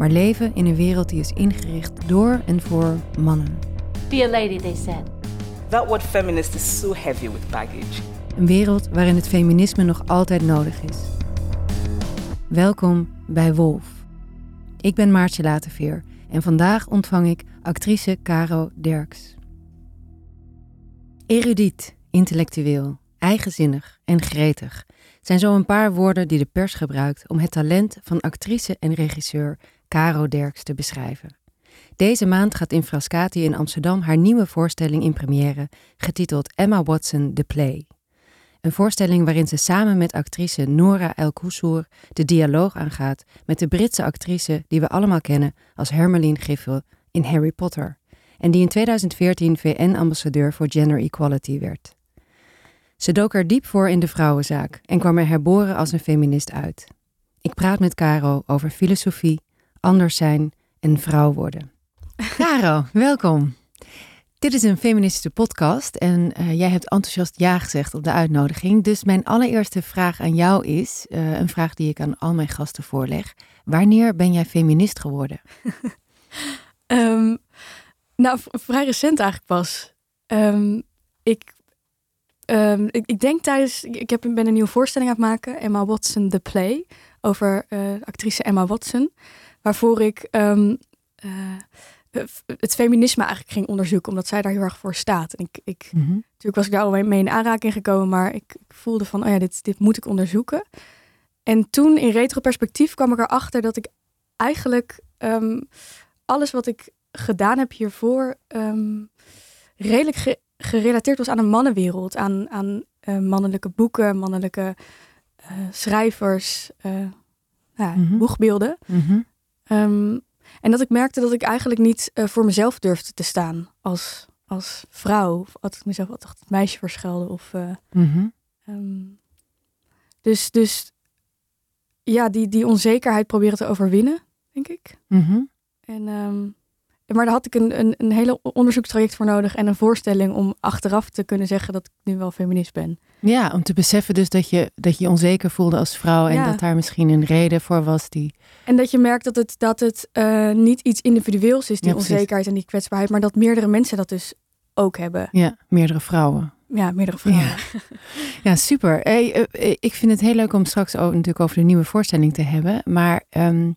maar leven in een wereld die is ingericht door en voor mannen. Be a lady, they said. That word feminist is so heavy with baggage. Een wereld waarin het feminisme nog altijd nodig is. Welkom bij Wolf. Ik ben Maartje Laterveer en vandaag ontvang ik actrice Caro Derks. Erudiet, intellectueel, eigenzinnig en gretig zijn zo een paar woorden die de pers gebruikt om het talent van actrice en regisseur Caro Derks te beschrijven. Deze maand gaat in Frascati in Amsterdam haar nieuwe voorstelling in première, getiteld Emma Watson The Play. Een voorstelling waarin ze samen met actrice Nora El Koussour de dialoog aangaat met de Britse actrice die we allemaal kennen als Hermeline Griffel in Harry Potter en die in 2014 VN-ambassadeur voor gender equality werd. Ze dook er diep voor in de vrouwenzaak en kwam er herboren als een feminist uit. Ik praat met Caro over filosofie, anders zijn en vrouw worden. Caro, welkom. Dit is een feministische podcast en uh, jij hebt enthousiast ja gezegd op de uitnodiging. Dus mijn allereerste vraag aan jou is, uh, een vraag die ik aan al mijn gasten voorleg. Wanneer ben jij feminist geworden? um, nou, vrij recent eigenlijk pas. Um, ik, um, ik, ik, denk tijdens, ik heb, ben een nieuwe voorstelling aan het maken, Emma Watson The Play, over uh, actrice Emma Watson. Waarvoor ik het feminisme eigenlijk ging onderzoeken, omdat zij daar heel erg voor staat. En ik, ik mm -hmm. natuurlijk was ik daar al mee in aanraking gekomen, maar ik, ik, voelde van, oh ja, dit, dit moet ik onderzoeken. En toen in retroperspectief kwam ik erachter dat ik eigenlijk um, alles wat ik gedaan heb hiervoor um, redelijk ge gerelateerd was aan een mannenwereld, aan, aan uh, mannelijke boeken, mannelijke uh, schrijvers, uh, ja, mm -hmm. boegbeelden. Mm -hmm. Um, en dat ik merkte dat ik eigenlijk niet uh, voor mezelf durfde te staan als, als vrouw. Of had ik mezelf altijd het meisje verschelden. Of, uh, mm -hmm. um, dus, dus ja, die, die onzekerheid proberen te overwinnen, denk ik. Mm -hmm. En, um, maar daar had ik een, een, een hele onderzoekstraject voor nodig en een voorstelling om achteraf te kunnen zeggen dat ik nu wel feminist ben. Ja, om te beseffen dus dat je dat je onzeker voelde als vrouw en ja. dat daar misschien een reden voor was die. En dat je merkt dat het, dat het uh, niet iets individueels is, die ja, onzekerheid en die kwetsbaarheid, maar dat meerdere mensen dat dus ook hebben. Ja, meerdere vrouwen. Ja, meerdere vrouwen. Ja, ja super. Hey, uh, ik vind het heel leuk om straks ook natuurlijk over de nieuwe voorstelling te hebben. Maar um,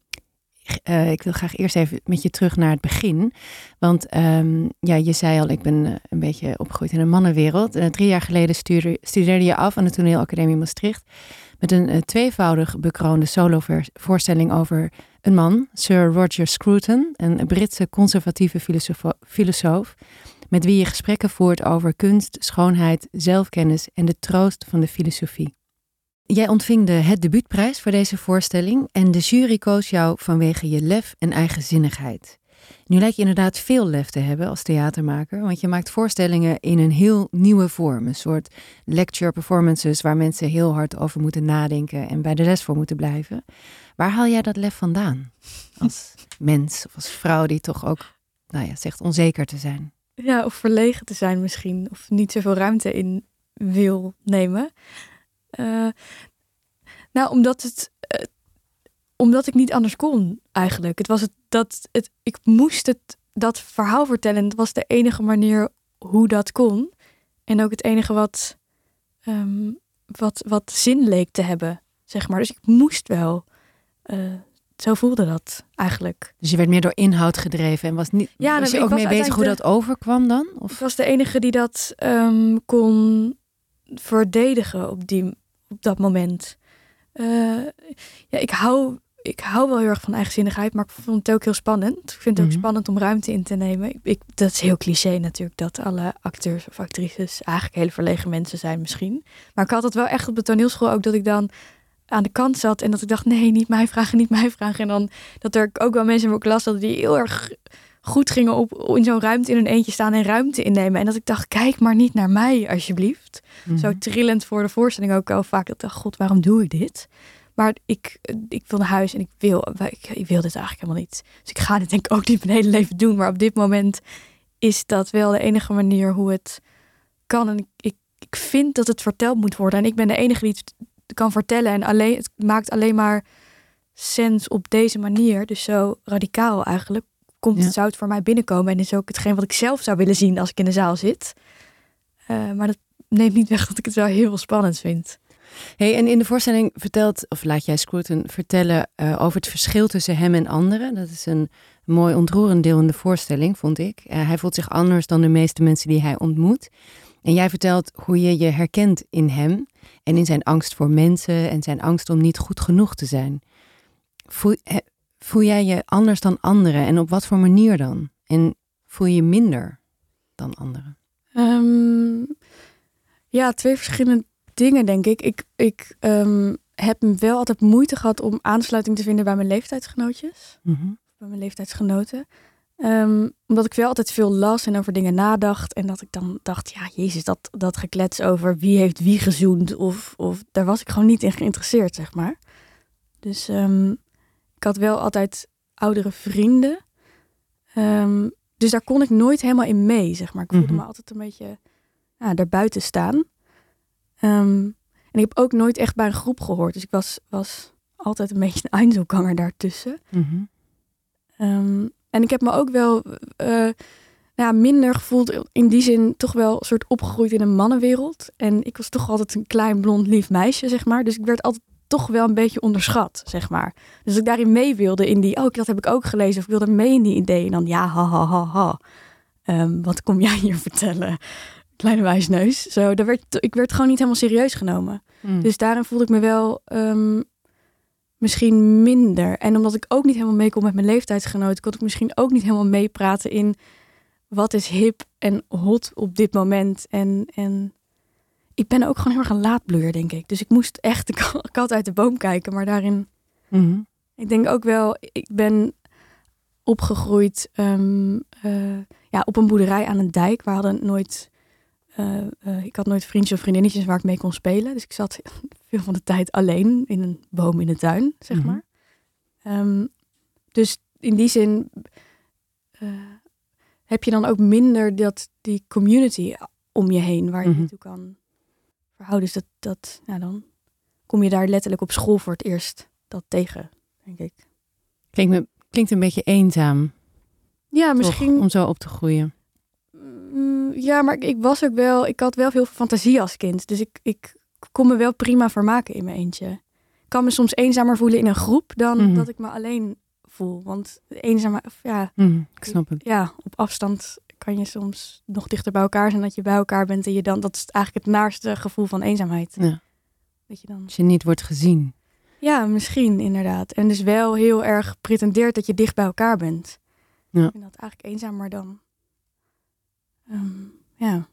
uh, ik wil graag eerst even met je terug naar het begin. Want um, ja, je zei al, ik ben uh, een beetje opgegroeid in een mannenwereld. Uh, drie jaar geleden studeerde, je af aan de Toneelacademie Maastricht. Met een tweevoudig bekroonde solo-voorstelling over een man, Sir Roger Scruton, een Britse conservatieve filosoof. Met wie je gesprekken voert over kunst, schoonheid, zelfkennis en de troost van de filosofie. Jij ontving de Het Debuutprijs voor deze voorstelling en de jury koos jou vanwege je lef en eigenzinnigheid. Nu lijkt je inderdaad veel lef te hebben als theatermaker, want je maakt voorstellingen in een heel nieuwe vorm. Een soort lecture performances waar mensen heel hard over moeten nadenken en bij de les voor moeten blijven. Waar haal jij dat lef vandaan? Als mens of als vrouw die toch ook, nou ja, zegt onzeker te zijn. Ja, of verlegen te zijn misschien, of niet zoveel ruimte in wil nemen. Uh, nou, omdat het. Uh, omdat ik niet anders kon, eigenlijk. Het was het dat. Het, ik moest het, dat verhaal vertellen. Het was de enige manier hoe dat kon. En ook het enige wat. Um, wat, wat zin leek te hebben, zeg maar. Dus ik moest wel. Uh, zo voelde dat eigenlijk. Dus je werd meer door inhoud gedreven en was niet. Ja, was je ook mee bezig hoe dat overkwam dan? Of? Ik was de enige die dat um, kon verdedigen op die op dat moment. Uh, ja, ik hou, ik hou wel heel erg van eigenzinnigheid, maar ik vond het ook heel spannend. Ik vind het ook mm -hmm. spannend om ruimte in te nemen. Ik, ik, dat is heel cliché natuurlijk, dat alle acteurs of actrices eigenlijk hele verlegen mensen zijn misschien. Maar ik had het wel echt op de toneelschool ook dat ik dan aan de kant zat. En dat ik dacht, nee, niet mij vragen, niet mij vragen. En dan dat er ook wel mensen in mijn klas hadden die heel erg goed gingen op in zo'n ruimte in een eentje staan en ruimte innemen. En dat ik dacht, kijk maar niet naar mij alsjeblieft. Mhm. Zo trillend voor de voorstelling ook al vaak. Dat ik dacht, god, waarom doe ik dit? Maar ik, ik wil naar huis en ik wil, ik, ik wil dit eigenlijk helemaal niet. Dus ik ga dit denk ik ook niet mijn hele leven doen. Maar op dit moment is dat wel de enige manier hoe het kan. En ik, ik, ik vind dat het verteld moet worden. En ik ben de enige die het kan vertellen. En alleen, het maakt alleen maar sens op deze manier. Dus zo radicaal eigenlijk. Komt Ja. het, zou het voor mij binnenkomen. En is ook hetgeen wat ik zelf zou willen zien als ik in de zaal zit. Eh, maar dat neemt niet weg dat ik het wel heel spannend vind. Hey, en in de voorstelling vertelt, of laat jij Scruton vertellen eh, over het verschil tussen hem en anderen. Dat is een mooi ontroerend deel in de voorstelling, vond ik. Eh, hij voelt zich anders dan de meeste mensen die hij ontmoet. En jij vertelt hoe je je herkent in hem en in zijn angst voor mensen en zijn angst om niet goed genoeg te zijn. Voel, he- voel jij je anders dan anderen en op wat voor manier dan? En voel je je minder dan anderen? Ehm, ja, twee verschillende dingen, denk ik. Ik, ik ehm, heb wel altijd moeite gehad om aansluiting te vinden bij mijn leeftijdsgenootjes. Mhm. Bij mijn leeftijdsgenoten. Ehm, omdat ik wel altijd veel las en over dingen nadacht. En dat ik dan dacht, ja, jezus, dat, dat geklets over wie heeft wie gezoend. Of, of daar was ik gewoon niet in geïnteresseerd, zeg maar. Dus ehm, ik had wel altijd oudere vrienden. Dus daar kon ik nooit helemaal in mee, zeg maar. Ik voelde Mhm. me altijd een beetje ja, daarbuiten staan. Ehm, en ik heb ook nooit echt bij een groep gehoord. Dus ik was, was altijd een beetje een Einzelganger daartussen. Mhm. Ehm, en ik heb me ook wel eh, ja, minder gevoeld, in die zin toch wel een soort opgegroeid in een mannenwereld. En ik was toch altijd een klein blond lief meisje, zeg maar. Dus ik werd altijd toch wel een beetje onderschat, zeg maar. Dus ik daarin mee wilde in die, oh, dat heb ik ook gelezen, of ik wilde mee in die ideeën. En dan, ja, ha, ha, ha, ha. Ehm, wat kom jij hier vertellen? Kleine wijsneus. Zo, daar werd, ik werd gewoon niet helemaal serieus genomen. Mm. Dus daarin voelde ik me wel ehm, misschien minder. En omdat ik ook niet helemaal mee kon met mijn leeftijdsgenoten, kon ik misschien ook niet helemaal meepraten in wat is hip en hot op dit moment. En, en ik ben ook gewoon heel erg een laadbloeier, denk ik. Dus ik moest echt de ka- kat uit de boom kijken. Maar daarin, Mhm. ik denk ook wel, ik ben opgegroeid ehm, eh, ja, op een boerderij aan een dijk. We hadden nooit, eh, eh, ik had nooit vriendjes of vriendinnetjes waar ik mee kon spelen. Dus ik zat veel van de tijd alleen in een boom in de tuin, zeg Mhm. maar. Ehm, dus in die zin eh, heb je dan ook minder dat, die community om je heen waar je Mhm. je naartoe kan verhouden. Dus dat, dat ja, dan kom je daar letterlijk op school voor het eerst dat tegen, denk ik. Klinkt, me, klinkt een beetje eenzaam. Ja, toch, misschien. om zo op te groeien. Mm, Ja, maar ik, ik was ook wel, ik had wel veel fantasie als kind. Dus ik, ik kon me wel prima vermaken in mijn eentje. Ik kan me soms eenzamer voelen in een groep dan Mhm. dat ik me alleen voel. Want eenzaam, ja, Mhm, ik snap het. ja, op afstand kan je soms nog dichter bij elkaar zijn dat je bij elkaar bent. En je dan, dat is eigenlijk het naarste gevoel van eenzaamheid. Ja. Dat je dan, Als je niet wordt gezien. ja, misschien inderdaad. En dus wel heel erg pretendeert dat je dicht bij elkaar bent. Ja. Ik vind dat eigenlijk eenzamer dan. Ehm, ja.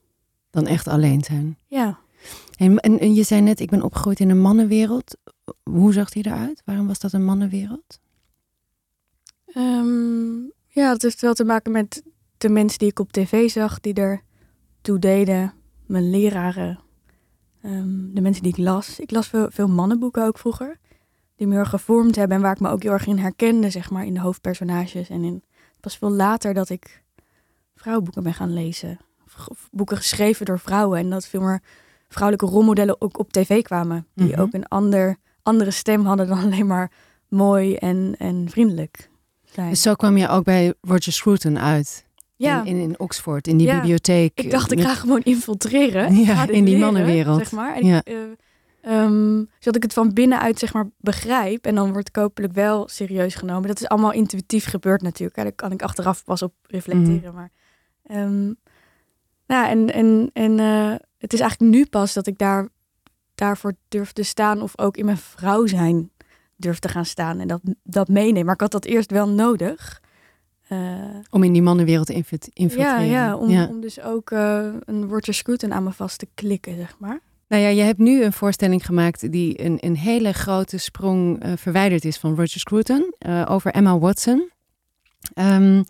Dan echt alleen zijn. Ja. En, en, en je zei net, ik ben opgegroeid in een mannenwereld. Hoe zag die eruit? Waarom was dat een mannenwereld? Ehm, ja, dat heeft wel te maken met de mensen die ik op tv zag, die er toe deden. Mijn leraren, ehm, de mensen die ik las. Ik las veel, veel mannenboeken ook vroeger, die me heel erg gevormd hebben en waar ik me ook heel erg in herkende, zeg maar, in de hoofdpersonages. En in, het was veel later dat ik vrouwenboeken ben gaan lezen. Of- boeken geschreven door vrouwen en dat veel meer vrouwelijke rolmodellen ook op tv kwamen. Die Mhm. ook een ander, andere stem hadden dan alleen maar mooi en, en vriendelijk zijn. Dus zo kwam je ook bij Roger Scruton uit. ja, In, in, in Oxford, in die Ja. bibliotheek. ik dacht ik ga gewoon infiltreren. Ja, in die mannenwereld. Zeg maar. En Ja. ik, eh, ehm, zodat ik het van binnenuit zeg maar begrijp. En dan word ik hopelijk wel serieus genomen. Dat is allemaal intuïtief gebeurd natuurlijk. hè. Daar kan ik achteraf pas op reflecteren. Mhm. Maar, ehm, nou, en en, en eh, het is eigenlijk nu pas dat ik daar, daarvoor durf te staan. Of ook in mijn vrouw zijn durf te gaan staan. En dat, dat meenemen. Maar ik had dat eerst wel nodig. Eh, Om in die mannenwereld te infil- infiltreren. ja, ja, om, ja. om dus ook eh, een Roger Scruton aan me vast te klikken, zeg maar. Nou ja, je hebt nu een voorstelling gemaakt die een, een hele grote sprong uh, verwijderd is van Roger Scruton over Emma Watson. Um,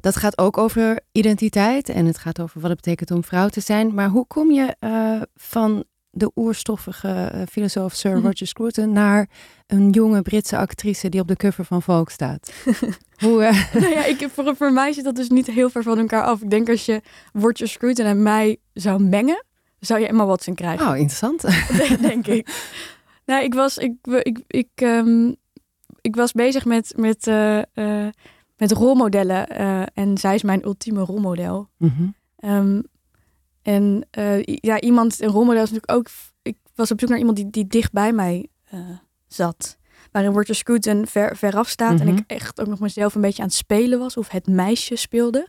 dat gaat ook over identiteit en het gaat over wat het betekent om vrouw te zijn. Maar hoe kom je uh, van de oerstoffige filosoof Sir Mhm. Roger Scruton naar een jonge Britse actrice die op de cover van Vogue staat? hoe, uh... nou ja, ik, voor, voor mij zit dat dus niet heel ver van elkaar af. Ik denk als je Roger Scruton en mij zou mengen, zou je Emma Watson krijgen. Oh, interessant. denk ik. Nou, ik was, ik, ik, ik, um, ik was bezig met, met, uh, uh, met rolmodellen uh, en zij is mijn ultieme rolmodel. Mm -hmm. um, en uh, ja, iemand, een rolmodel is natuurlijk ook. Ik was op zoek naar iemand die, die dicht bij mij uh, zat. Waarin Roger Scruton ver, veraf staat. Mm -hmm. En ik echt ook nog mezelf een beetje aan het spelen was. Of het meisje speelde.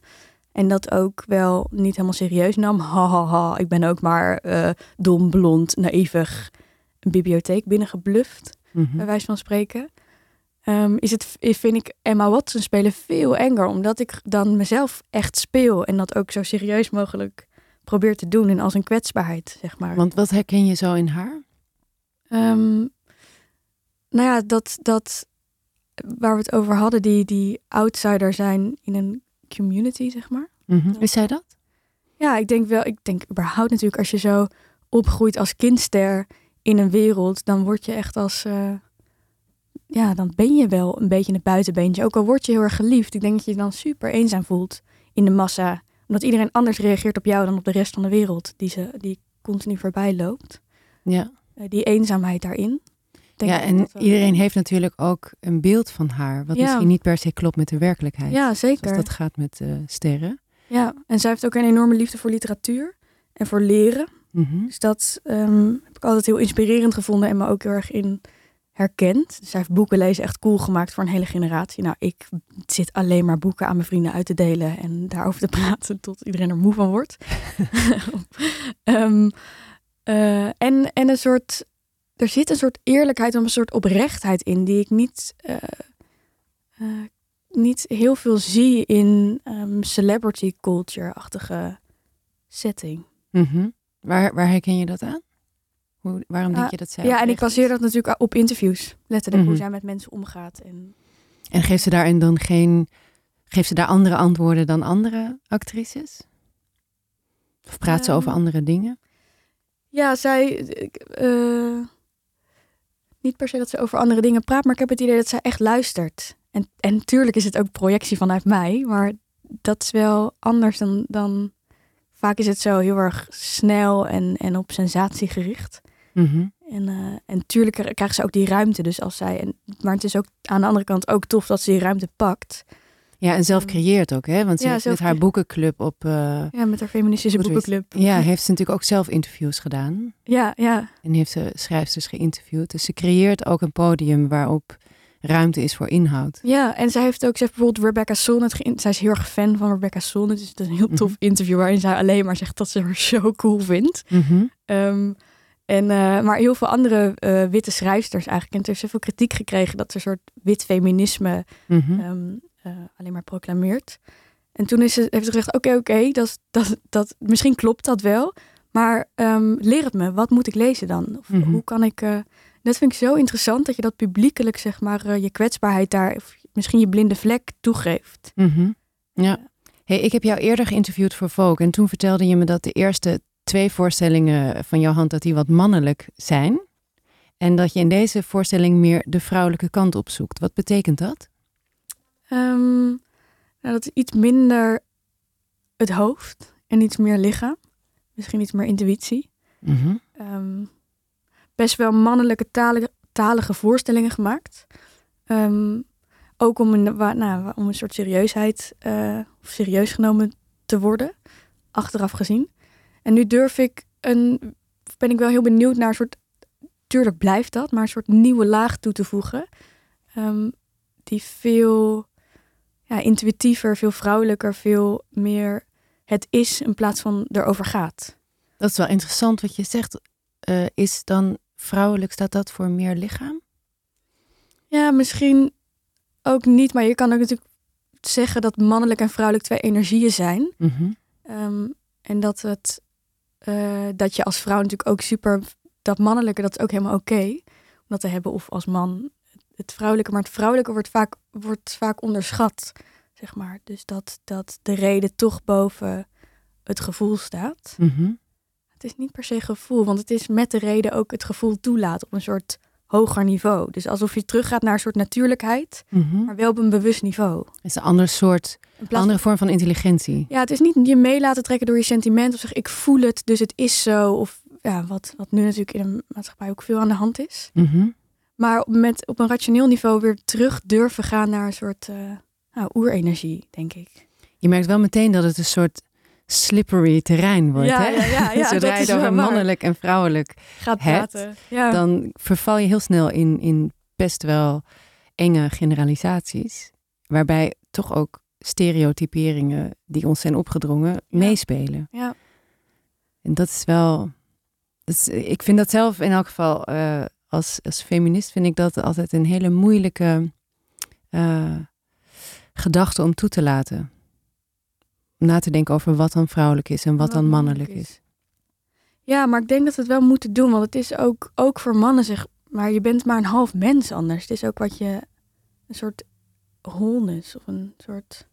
En dat ook wel niet helemaal serieus nam. Ha, ha, ha. Ik ben ook maar dom, blond, naïvig een bibliotheek binnengebluft. Mhm. Mm -hmm. Bij wijze van spreken. Um, is het, vind ik Emma Watson spelen veel enger. Omdat ik dan mezelf echt speel. En dat ook zo serieus mogelijk probeer te doen. En als een kwetsbaarheid, zeg maar. Want wat herken je zo in haar? Um, nou ja, dat, dat waar we het over hadden, die, die outsider zijn in een community, zeg maar. Mm -hmm. Is zij dat? Ja, ik denk wel. Ik denk überhaupt natuurlijk, als je zo opgroeit als kindster in een wereld, dan word je echt als. Uh, ja, dan ben je wel een beetje het buitenbeentje. Ook al word je heel erg geliefd. Ik denk dat je je dan super eenzaam voelt in de massa. Omdat iedereen anders reageert op jou dan op de rest van de wereld. Die, ze, die continu voorbij loopt. Ja. Uh, die eenzaamheid daarin. Denk ja, en iedereen heeft natuurlijk ook een beeld van haar. Wat Ja. misschien niet per se klopt met de werkelijkheid. Ja, zeker. Zoals dat gaat met uh, sterren. Ja, en zij heeft ook een enorme liefde voor literatuur. En voor leren. Mm -hmm. Dus dat um, heb ik altijd heel inspirerend gevonden. En me ook heel erg in herkend. Dus heeft boeken lezen echt cool gemaakt voor een hele generatie. Nou, ik zit alleen maar boeken aan mijn vrienden uit te delen en daarover te praten tot iedereen er moe van wordt. um, uh, en, en een soort, er zit een soort eerlijkheid en een soort oprechtheid in die ik niet, uh, uh, niet heel veel zie in um, celebrity culture-achtige setting. -hmm. waar, waar herken je dat aan? Hoe, waarom denk je dat zij? Ja, en ik baseer dat natuurlijk op interviews. Letterlijk, Mhm. hoe zij met mensen omgaat. En En geeft ze daarin dan geen. Geeft ze daar andere antwoorden dan andere actrices? Of praat ze Ehm, over andere dingen? Ja, zij. Uh, niet per se dat ze over andere dingen praat, maar ik heb het idee dat zij echt luistert. En, en natuurlijk is het ook projectie vanuit mij, maar dat is wel anders dan. dan vaak is het zo heel erg snel en, en op sensatie gericht. Mm -hmm. En, uh, en tuurlijk krijgen ze ook die ruimte. Dus als zij. En, maar het is ook aan de andere kant ook tof dat ze die ruimte pakt. Ja, en zelf creëert ook, hè? Want ze Ja, heeft met haar boekenclub op. Uh, Ja, met haar feministische boekenclub. ja, heeft ze natuurlijk ook zelf interviews gedaan. Ja, ja. En heeft ze schrijfsters geïnterviewd. Dus ze creëert ook een podium waarop ruimte is voor inhoud. Ja, en zij heeft ook, ze heeft bijvoorbeeld Rebecca Solnit geïn- Zij is heel erg fan van Rebecca Solnit. Dus het is een heel tof Mhm. interview waarin zij alleen maar zegt dat ze haar zo cool vindt. Mhm. Ehm, en, uh, maar heel veel andere uh, witte schrijfsters eigenlijk. En er heeft zoveel kritiek gekregen dat ze een soort wit feminisme Mhm. um, uh, alleen maar proclameert. En toen is ze, heeft ze gezegd, oké, okay, oké, okay, dat, dat, dat, misschien klopt dat wel. Maar um, leer het me, wat moet ik lezen dan? Of Mhm. hoe kan ik... Dat vind ik zo interessant, dat je dat publiekelijk, zeg maar, je kwetsbaarheid daar... of misschien je blinde vlek toegeeft. Mhm. Ja. Hey, ik heb jou eerder geïnterviewd voor Vogue. En toen vertelde je me dat de eerste twee voorstellingen van jouw hand... dat die wat mannelijk zijn. En dat je in deze voorstelling meer de vrouwelijke kant opzoekt. Wat betekent dat? Um, nou, dat is iets minder het hoofd en iets meer lichaam. Misschien iets meer intuïtie. Mhm. Um, best wel mannelijke talige, talige voorstellingen gemaakt. Um, ook om een, nou, om een soort serieusheid, uh, of serieus genomen te worden, achteraf gezien. En nu durf ik een, ben ik wel heel benieuwd naar een soort, tuurlijk blijft dat, maar een soort nieuwe laag toe te voegen. Um, die veel ja, intuïtiever, veel vrouwelijker, veel meer het is in plaats van erover gaat. Dat is wel interessant wat je zegt. Uh, is dan vrouwelijk, staat dat voor meer lichaam? Ja, misschien ook niet, maar je kan ook natuurlijk zeggen dat mannelijk en vrouwelijk twee energieën zijn. Mm -hmm. um, en dat het eh, dat je als vrouw natuurlijk ook super... Dat mannelijke, dat is ook helemaal oké om dat te hebben. Of als man het vrouwelijke. Maar het vrouwelijke wordt vaak, wordt vaak onderschat, zeg maar. Dus dat, dat de reden toch boven het gevoel staat. Mhm. Het is niet per se gevoel, want het is met de reden ook het gevoel toelaat op een soort hoger niveau. Dus alsof je teruggaat naar een soort natuurlijkheid, Mhm. maar wel op een bewust niveau. Het is een ander soort, plaats andere vorm van intelligentie. Ja, het is niet je mee laten trekken door je sentiment of zeg ik voel het, dus het is zo. Of ja, wat, wat nu natuurlijk in de maatschappij ook veel aan de hand is. Mhm. Maar met, op een rationeel niveau weer terug durven gaan naar een soort eh nou, oerenergie, denk ik. Je merkt wel meteen dat het een soort slippery terrein wordt. Ja, hè? ja, ja, ja, Zodra je over mannelijk en vrouwelijk Gaat Het, praten. Ja. dan verval je heel snel in, in best wel enge generalisaties. Waarbij toch ook stereotyperingen die ons zijn opgedrongen meespelen. ja. En dat is wel. Dat is, ik vind dat zelf in elk geval eh, als, als feminist vind ik dat altijd een hele moeilijke eh, gedachte om toe te laten. Om na te denken over wat dan vrouwelijk is en wat Wat dan mannelijk is. Ja, maar ik denk dat we het wel moeten doen. Want het is ook, ook voor mannen zeg maar, je bent maar een half mens anders. Het is ook wat je, een soort wholeness of een soort,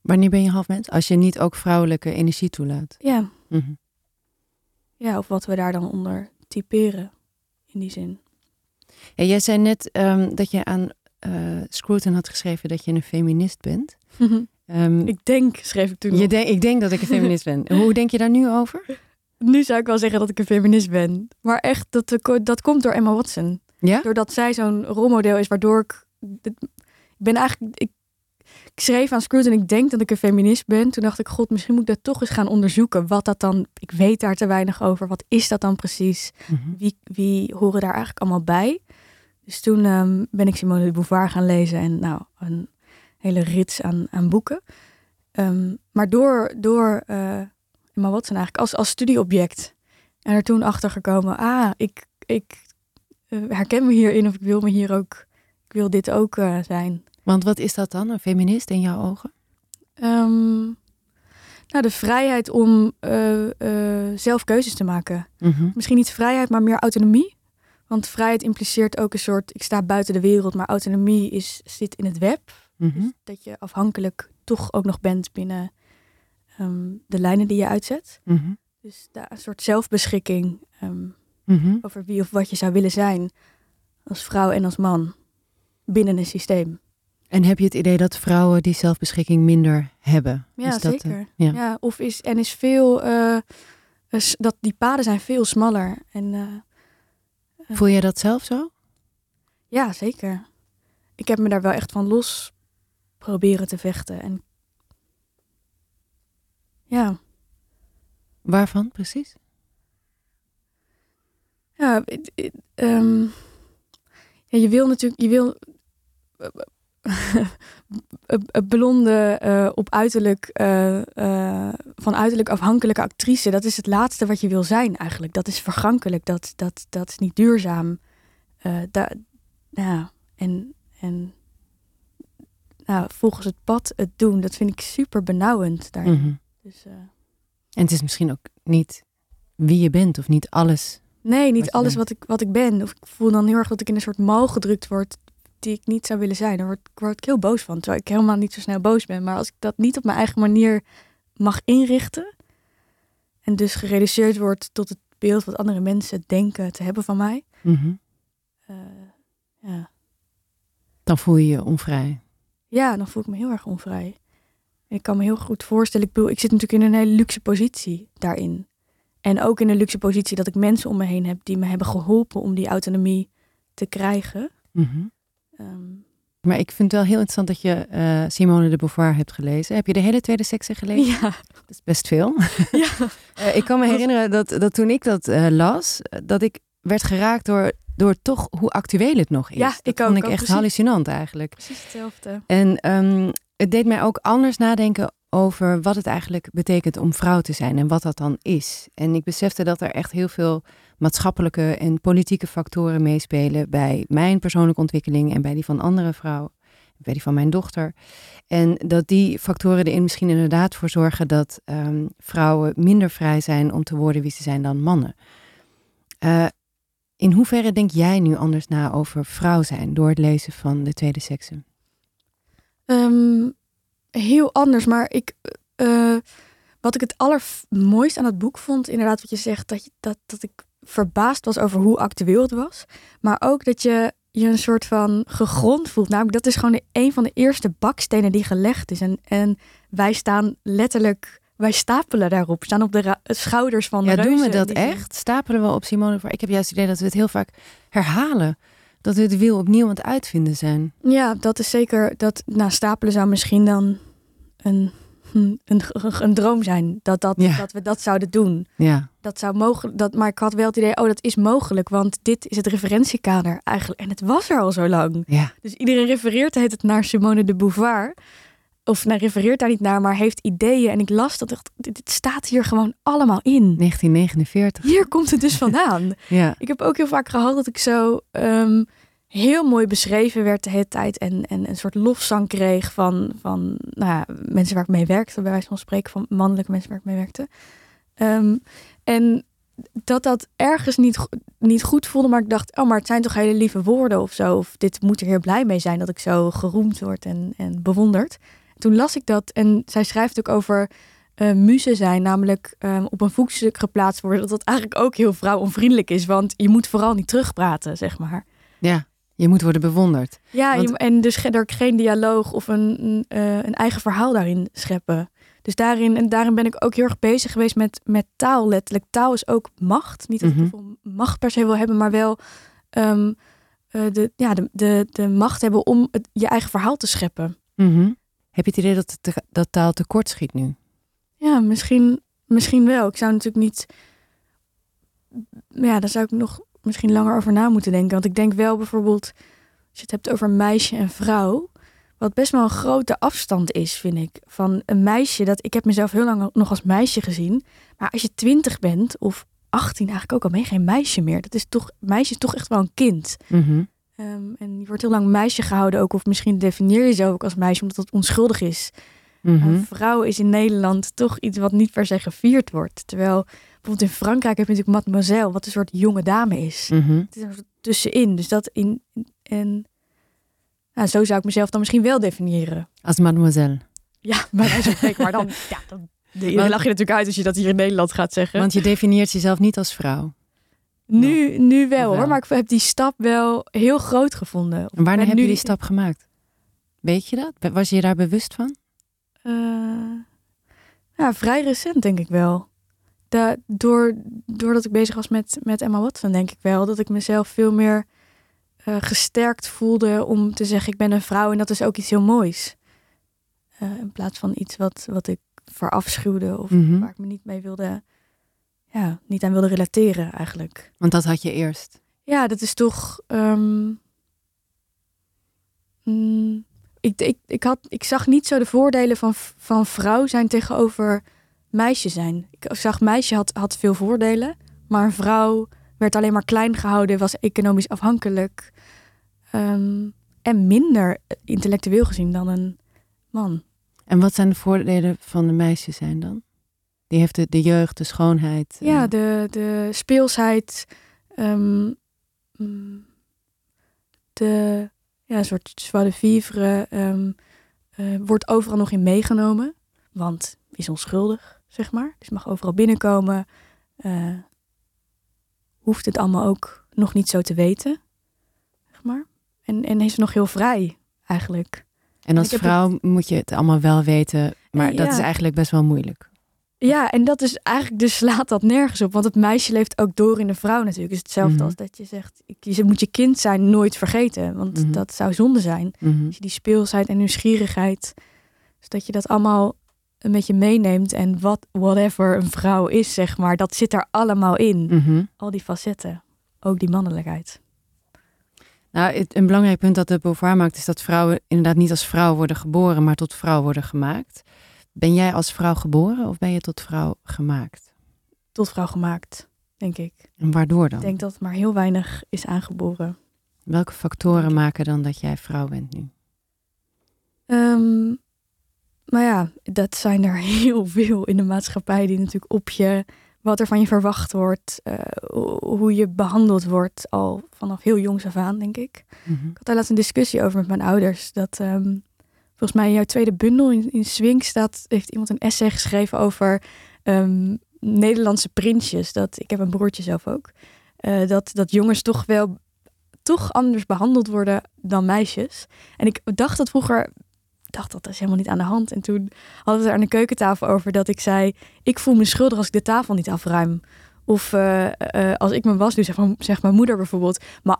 Wanneer ben je half mens? Als je niet ook vrouwelijke energie toelaat. ja, Mhm. ja, of wat we daar dan onder typeren in die zin. Jij zei net ehm, dat je aan eh Scruton had geschreven dat je een feminist bent. Ehm, ik denk, schreef ik toen je denk, ik denk dat ik een feminist ben. Hoe denk je daar nu over? Nu zou ik wel zeggen dat ik een feminist ben. Maar echt, dat, dat komt door Emma Watson. Ja? Doordat zij zo'n rolmodel is, waardoor ik... Ik ben eigenlijk... Ik, ik schreef aan Scruton en ik denk dat ik een feminist ben. Toen dacht ik, god, misschien moet ik dat toch eens gaan onderzoeken. Wat dat dan... Ik weet daar te weinig over. Wat is dat dan precies? Mhm. Wie, wie horen daar eigenlijk allemaal bij? Dus toen ehm, ben ik Simone de Beauvoir gaan lezen. En nou, een hele rits aan, aan boeken. Ehm, maar door, door eh, Emma Watson eigenlijk als, als studieobject. En er toen achter gekomen, ah, ik, ik eh, herken me hierin of ik wil me hier ook, ik wil dit ook eh, zijn. Want wat is dat dan, een feminist in jouw ogen? Ehm, nou, de vrijheid om zelf keuzes te maken. Mhm. Misschien niet vrijheid, maar meer autonomie. Want vrijheid impliceert ook een soort, ik sta buiten de wereld, maar autonomie is, zit in het web. Mhm. Dus dat je afhankelijk toch ook nog bent binnen ehm, de lijnen die je uitzet. Mhm. Dus daar een soort zelfbeschikking ehm, Mhm. over wie of wat je zou willen zijn als vrouw en als man binnen een systeem. En heb je het idee dat vrouwen die zelfbeschikking minder hebben? Ja, Is dat, eh, zeker. ja. ja. of is en is veel eh, is dat die paden zijn veel smaller en eh, Voel jij dat zelf zo? ja, zeker. Ik heb me daar wel echt van los proberen te vechten en ja, Waarvan precies? ja, ehm, ja, je wil natuurlijk, je wil een blonde, eh, op uiterlijk, eh, eh, van uiterlijk afhankelijke actrice. Dat is het laatste wat je wil zijn eigenlijk. Dat is vergankelijk, dat, dat, dat is niet duurzaam. Da, ja, en, en nou, volgens het pad het doen, dat vind ik super benauwend daarin. Mhm. Dus, eh, En het is misschien ook niet wie je bent of niet alles. Nee, niet alles bent. wat ik, wat ik ben. Of ik voel dan heel erg dat ik in een soort mal gedrukt word die ik niet zou willen zijn. Daar word, word ik heel boos van. Terwijl ik helemaal niet zo snel boos ben. Maar als ik dat niet op mijn eigen manier mag inrichten. En dus gereduceerd wordt tot het beeld wat andere mensen denken te hebben van mij. Mhm. eh, ja. Dan voel je je onvrij. Ja, dan voel ik me heel erg onvrij. En ik kan me heel goed voorstellen. Ik bedoel, ik zit natuurlijk in een hele luxe positie daarin. En ook in een luxe positie dat ik mensen om me heen heb die me hebben geholpen om die autonomie te krijgen. Mhm. Ehm, Maar ik vind het wel heel interessant dat je eh, Simone de Beauvoir hebt gelezen. Heb je de hele tweede sekse gelezen? ja, Dat is best veel. ja. Eh, ik kan me herinneren dat, dat toen ik dat eh, las, dat ik werd geraakt door, door toch hoe actueel het nog is. Ja, dat ik vond ik ook echt precies. hallucinant eigenlijk. precies hetzelfde. En ehm, het deed mij ook anders nadenken over wat het eigenlijk betekent om vrouw te zijn en wat dat dan is. En ik besefte dat er echt heel veel maatschappelijke en politieke factoren meespelen bij mijn persoonlijke ontwikkeling en bij die van andere vrouwen. weet ik van mijn dochter. En dat die factoren erin misschien inderdaad voor zorgen dat ehm, vrouwen minder vrij zijn om te worden wie ze zijn dan mannen. Uh, in hoeverre denk jij nu anders na over vrouw zijn door het lezen van de tweede sekse? Um, heel anders, maar ik, uh, wat ik het allermooiste aan het boek vond, inderdaad wat je zegt, dat, je, dat, dat ik verbaasd was over hoe actueel het was. Maar ook dat je je een soort van gegrond voelt. Namelijk, dat is gewoon een van de eerste bakstenen die gelegd is. En, en wij staan letterlijk, wij stapelen daarop. We staan op de schouders van de Ja, doen we dat echt? Stapelen we op Simone? Ik heb juist het idee dat we het heel vaak herhalen. Dat we het wiel opnieuw aan het uitvinden zijn. Ja, dat is zeker. Dat nou, stapelen zou misschien dan een een, een droom zijn. Dat, dat, dat we dat zouden doen. Ja. Dat zou mogelijk. Dat, maar ik had wel het idee, oh, dat is mogelijk. Want dit is het referentiekader eigenlijk. En het was er al zo lang. Ja. Dus iedereen refereert het naar Simone de Beauvoir. Of nou, refereert daar niet naar, maar heeft ideeën. En ik las dat echt, dit staat hier gewoon allemaal in. 1949. Hier komt het dus vandaan. ja. Ik heb ook heel vaak gehad dat ik zo um, heel mooi beschreven werd de hele tijd. En, en een soort lofzang kreeg van, van nou ja, mensen waar ik mee werkte, bij wijze van spreken, van mannelijke mensen waar ik mee werkte. Um, en dat dat ergens niet, niet goed voelde, maar ik dacht, oh, maar het zijn toch hele lieve woorden of zo. Of dit moet er heel blij mee zijn dat ik zo geroemd word en, en bewonderd. Toen las ik dat en zij schrijft ook over uh, muzen zijn, namelijk um, op een voetstuk geplaatst worden. Dat dat eigenlijk ook heel vrouwonvriendelijk is, want je moet vooral niet terugpraten, zeg maar. Ja. Je moet worden bewonderd. Ja, Want... en dus er geen dialoog of een, uh, een eigen verhaal daarin scheppen. Dus daarin, en daarin ben ik ook heel erg bezig geweest met, met taal, letterlijk. Taal is ook macht. Niet dat ik mm -hmm. macht per se wil hebben, maar wel um, uh, de, ja, de, de, de macht hebben om het, je eigen verhaal te scheppen. Mm -hmm. Heb je het idee dat, het, dat taal tekort schiet nu? Ja, misschien, misschien wel. Ik zou natuurlijk niet. Ja, daar zou ik nog misschien langer over na moeten denken. Want ik denk wel bijvoorbeeld, als je het hebt over meisje en vrouw, wat best wel een grote afstand is, vind ik. Van een meisje, dat ik heb mezelf heel lang nog als meisje gezien. Maar als je twintig bent, of 18 eigenlijk ook al, ben je geen meisje meer. Dat is toch, meisje is toch echt wel een kind. Mm -hmm. Um, en je wordt heel lang meisje gehouden ook. Of misschien definieer je jezelf ook als meisje, omdat dat onschuldig is. Mm -hmm. Een vrouw is in Nederland toch iets wat niet per se gevierd wordt. Terwijl bijvoorbeeld in Frankrijk heb je natuurlijk mademoiselle, wat een soort jonge dame is. Mm -hmm. Het is er tussenin. Dus dat in. En nou, zo zou ik mezelf dan misschien wel definiëren. Als mademoiselle. Ja, maar wij spreken. Maar dan, ja, dan lach je natuurlijk uit als je dat hier in Nederland gaat zeggen. Want je definieert jezelf niet als vrouw. Nu, nu wel, wel, hoor, maar ik heb die stap wel heel groot gevonden. En wanneer heb nu... je die stap gemaakt? Weet je dat? Was je daar bewust van? Uh, ja, vrij recent denk ik wel. Da door, doordat ik bezig was met, met Emma Watson, denk ik wel dat ik mezelf veel meer uh, gesterkt voelde om te zeggen: ik ben een vrouw en dat is ook iets heel moois. Uh, in plaats van iets wat, wat ik verafschuwde of Mhm. waar ik me niet mee wilde, ja, niet aan wilde relateren eigenlijk. Want dat had je eerst. Ja, dat is toch. ehm, mm, ik, ik, ik, had, ik zag niet zo de voordelen van, van vrouw zijn tegenover meisje zijn. Ik zag meisje had, had veel voordelen, maar een vrouw werd alleen maar klein gehouden, was economisch afhankelijk ehm, en minder intellectueel gezien dan een man. En wat zijn de voordelen van de meisjes zijn dan? Die heeft de, de jeugd, de schoonheid. eh, Ja, de, de speelsheid, ehm, mm, de ja, een soort joie de vivre ehm, eh, wordt overal nog in meegenomen, want is onschuldig, zeg maar. Dus mag overal binnenkomen. eh, hoeft het allemaal ook nog niet zo te weten, zeg maar. En, en is nog heel vrij, eigenlijk. En als vrouw moet je het allemaal wel weten, maar Eh, dat is eigenlijk best wel moeilijk. Ja, en dat is eigenlijk, dus slaat dat nergens op. Want het meisje leeft ook door in de vrouw natuurlijk. Het is hetzelfde Mhm. als dat je zegt, je moet je kind zijn nooit vergeten. Want Mhm. dat zou zonde zijn. Mhm. Dus die speelsheid en nieuwsgierigheid. Dus dat je dat allemaal een beetje meeneemt. En wat, whatever een vrouw is, zeg maar, dat zit er allemaal in. Al die facetten. Ook die mannelijkheid. Nou, het, een belangrijk punt dat de Beauvoir maakt is dat vrouwen inderdaad niet als vrouw worden geboren, maar tot vrouw worden gemaakt. Ben jij als vrouw geboren of ben je tot vrouw gemaakt? Tot vrouw gemaakt, denk ik. En waardoor dan? Ik denk dat maar heel weinig is aangeboren. Welke factoren maken dan dat jij vrouw bent nu? Ehm, maar ja, dat zijn er heel veel in de maatschappij die natuurlijk op je, wat er van je verwacht wordt, eh, ho- hoe je behandeld wordt, al vanaf heel jongs af aan, denk ik. Mhm. Ik had daar laatst een discussie over met mijn ouders. Dat ehm, volgens mij in jouw tweede bundel in, in Swing staat, heeft iemand een essay geschreven over ehm, Nederlandse prinsjes. Dat, ik heb een broertje zelf ook. eh, dat, dat jongens toch wel toch anders behandeld worden dan meisjes. En ik dacht dat vroeger, dacht dat is helemaal niet aan de hand. En toen hadden we het er aan de keukentafel over dat ik zei, ik voel me schuldig als ik de tafel niet afruim. Of eh, eh, als ik mijn was doe, zeg zegt mijn moeder bijvoorbeeld, maar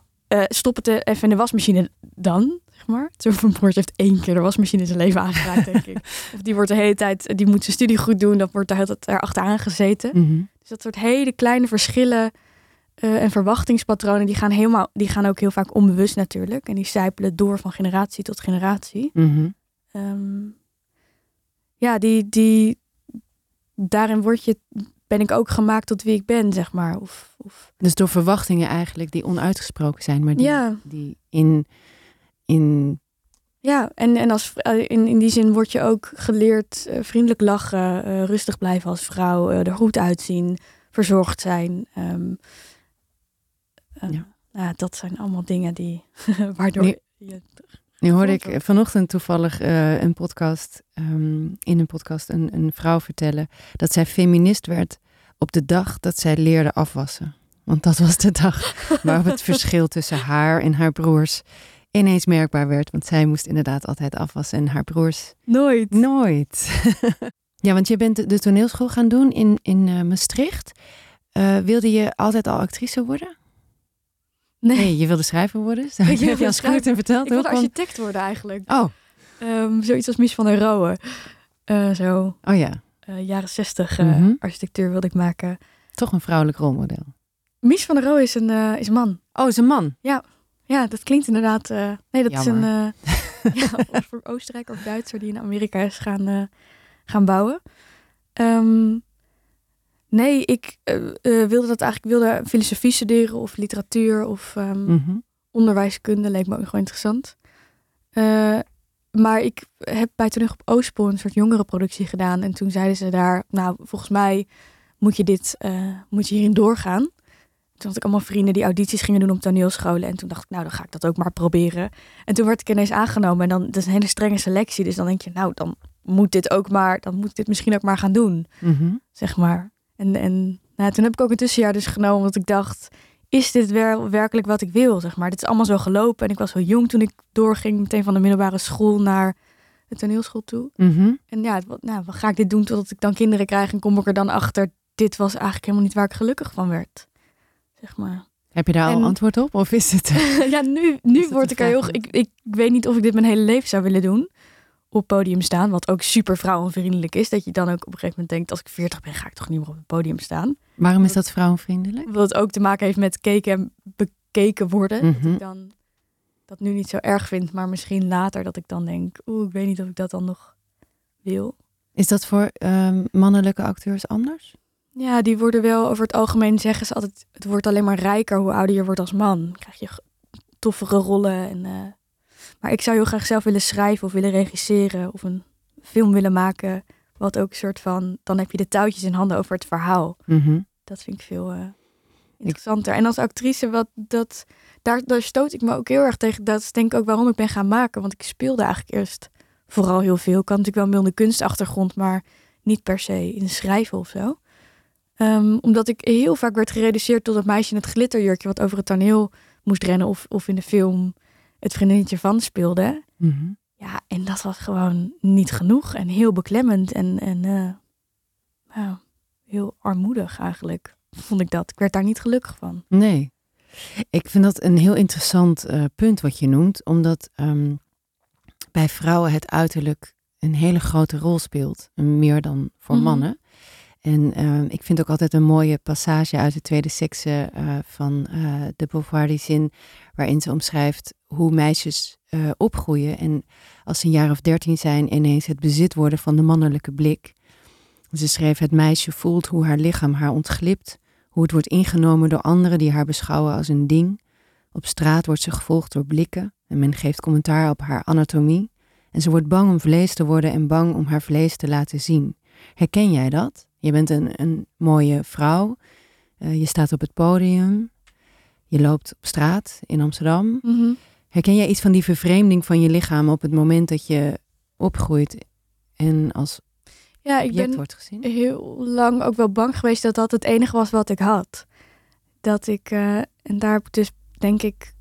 stop het even in de wasmachine dan, zeg maar. Broertje heeft één keer de wasmachine in zijn leven aangeraakt, denk ik. Of die wordt de hele tijd, die moet zijn studie goed doen, dat wordt tijd erachteraan gezeten. Mhm. Dus dat soort hele kleine verschillen eh, en verwachtingspatronen, die gaan, helemaal, die gaan ook heel vaak onbewust natuurlijk. En die sijpelen door van generatie tot generatie. Mhm. Ehm, ja, die, die, daarin word je, ben ik ook gemaakt tot wie ik ben, zeg maar. Of, of Dus door verwachtingen eigenlijk die onuitgesproken zijn, maar die, Ja. die in, in Ja, en, en als, eh, in, in die zin word je ook geleerd eh, vriendelijk lachen, eh, rustig blijven als vrouw, er goed uitzien, verzorgd zijn. ehm, eh, Ja. nou, dat zijn allemaal dingen die, waardoor Nee. je... Nu hoorde ik vanochtend toevallig een podcast, ehm, in een podcast een, een vrouw vertellen dat zij feminist werd op de dag dat zij leerde afwassen. Want dat was de dag waarop het verschil tussen haar en haar broers ineens merkbaar werd. Want zij moest inderdaad altijd afwassen en haar broers Nooit. nooit. ja, want je bent de- toneelschool gaan doen in, in eh, Maastricht. Eh, wilde je altijd al actrice worden? Nee, Nee, je wilde schrijver worden? Heb je schrijver- Schouten verteld? ik wilde architect worden eigenlijk. Oh, Ehm, zoiets als Mies van der Rohe. Eh, zo, oh ja, jaren zestig eh, Mhm. architectuur wilde ik maken. toch een vrouwelijk rolmodel. Mies van der Rohe is een, is een man. Oh, is een man. Ja, dat klinkt inderdaad. eh, nee, dat is een eh, ja, of voor Oostenrijker of Duitser die in Amerika is gaan, eh, gaan bouwen. Ehm, nee, ik wilde dat eigenlijk wilde filosofie studeren of literatuur of Mhm. onderwijskunde leek me ook gewoon interessant. Maar ik heb bij Toneel op Oostpool een soort jongerenproductie gedaan. En toen zeiden ze daar, nou, volgens mij moet je dit, moet je hierin doorgaan. Toen had ik allemaal vrienden die audities gingen doen op toneelscholen. En toen dacht ik, nou, dan ga ik dat ook maar proberen. En toen werd ik ineens aangenomen. En dan, dat is een hele strenge selectie. Dus dan denk je, nou, dan moet dit ook maar, dan moet ik dit misschien ook maar gaan doen Mhm. zeg maar. En, en nou, toen heb ik ook een tussenjaar dus genomen, want ik dacht, is dit wel werkelijk wat ik wil, zeg maar. Dit is allemaal zo gelopen en ik was zo jong toen ik doorging, meteen van de middelbare school naar de toneelschool toe. Mhm. En ja, wat, nou, wat ga ik dit doen totdat ik dan kinderen krijg en kom ik er dan achter, dit was eigenlijk helemaal niet waar ik gelukkig van werd, zeg maar. Heb je daar al En- antwoord op? Of is het... ja, nu, nu word ik er heel... Ik, ik weet niet of ik dit mijn hele leven zou willen doen. Op podium staan, wat ook super vrouwenvriendelijk is. Dat je dan ook op een gegeven moment denkt, als ik 40 ben, ga ik toch niet meer op het podium staan. Waarom is dat vrouwenvriendelijk? Wat het ook te maken heeft met keken en bekeken worden. Dat Mhm. ik dan dat nu niet zo erg vind, maar misschien later dat ik dan denk, oeh, ik weet niet of ik dat dan nog wil. Is dat voor ehm, mannelijke acteurs anders? Ja, die worden wel over het algemeen zeggen ze altijd, het wordt alleen maar rijker hoe ouder je wordt als man. Dan krijg je toffere rollen. En, eh, maar ik zou heel graag zelf willen schrijven of willen regisseren of een film willen maken. Wat ook een soort van, dan heb je de touwtjes in handen over het verhaal. Mhm. Dat vind ik veel eh, interessanter. En als actrice, wat, dat, daar, daar stoot ik me ook heel erg tegen. Dat is denk ik ook waarom ik ben gaan maken. Want ik speelde eigenlijk eerst vooral heel veel. Ik had natuurlijk wel een milde kunstachtergrond, maar niet per se in schrijven of zo. Ehm, omdat ik heel vaak werd gereduceerd tot het meisje in het glitterjurkje... wat over het toneel moest rennen of, of in de film het vriendinnetje van speelde. Mhm. Ja, en dat was gewoon niet genoeg en heel beklemmend en, en eh, nou, heel armoedig eigenlijk, vond ik dat. Ik werd daar niet gelukkig van. Nee. Ik vind dat een heel interessant eh, punt wat je noemt, omdat ehm, bij vrouwen het uiterlijk een hele grote rol speelt, meer dan voor Mhm. mannen. En ehm, ik vind ook altijd een mooie passage uit de tweede sekse eh, van eh, de Beauvoir zin, waarin ze omschrijft hoe meisjes eh, opgroeien en als ze een jaar of dertien zijn ineens het bezit worden van de mannelijke blik. Ze schreef, het meisje voelt hoe haar lichaam haar ontglipt, hoe het wordt ingenomen door anderen die haar beschouwen als een ding. Op straat wordt ze gevolgd door blikken en men geeft commentaar op haar anatomie En ze wordt bang om vlees te worden en bang om haar vlees te laten zien. Herken jij dat? Je bent een, een mooie vrouw. Uh, je staat op het podium. Je loopt op straat in Amsterdam. Mhm. Herken jij iets van die vervreemding van je lichaam op het moment dat je opgroeit en als Ja, ik ben wordt gezien? heel lang ook wel bang geweest dat dat het enige was wat ik had. Dat ik, eh, en daar heb ik dus denk ik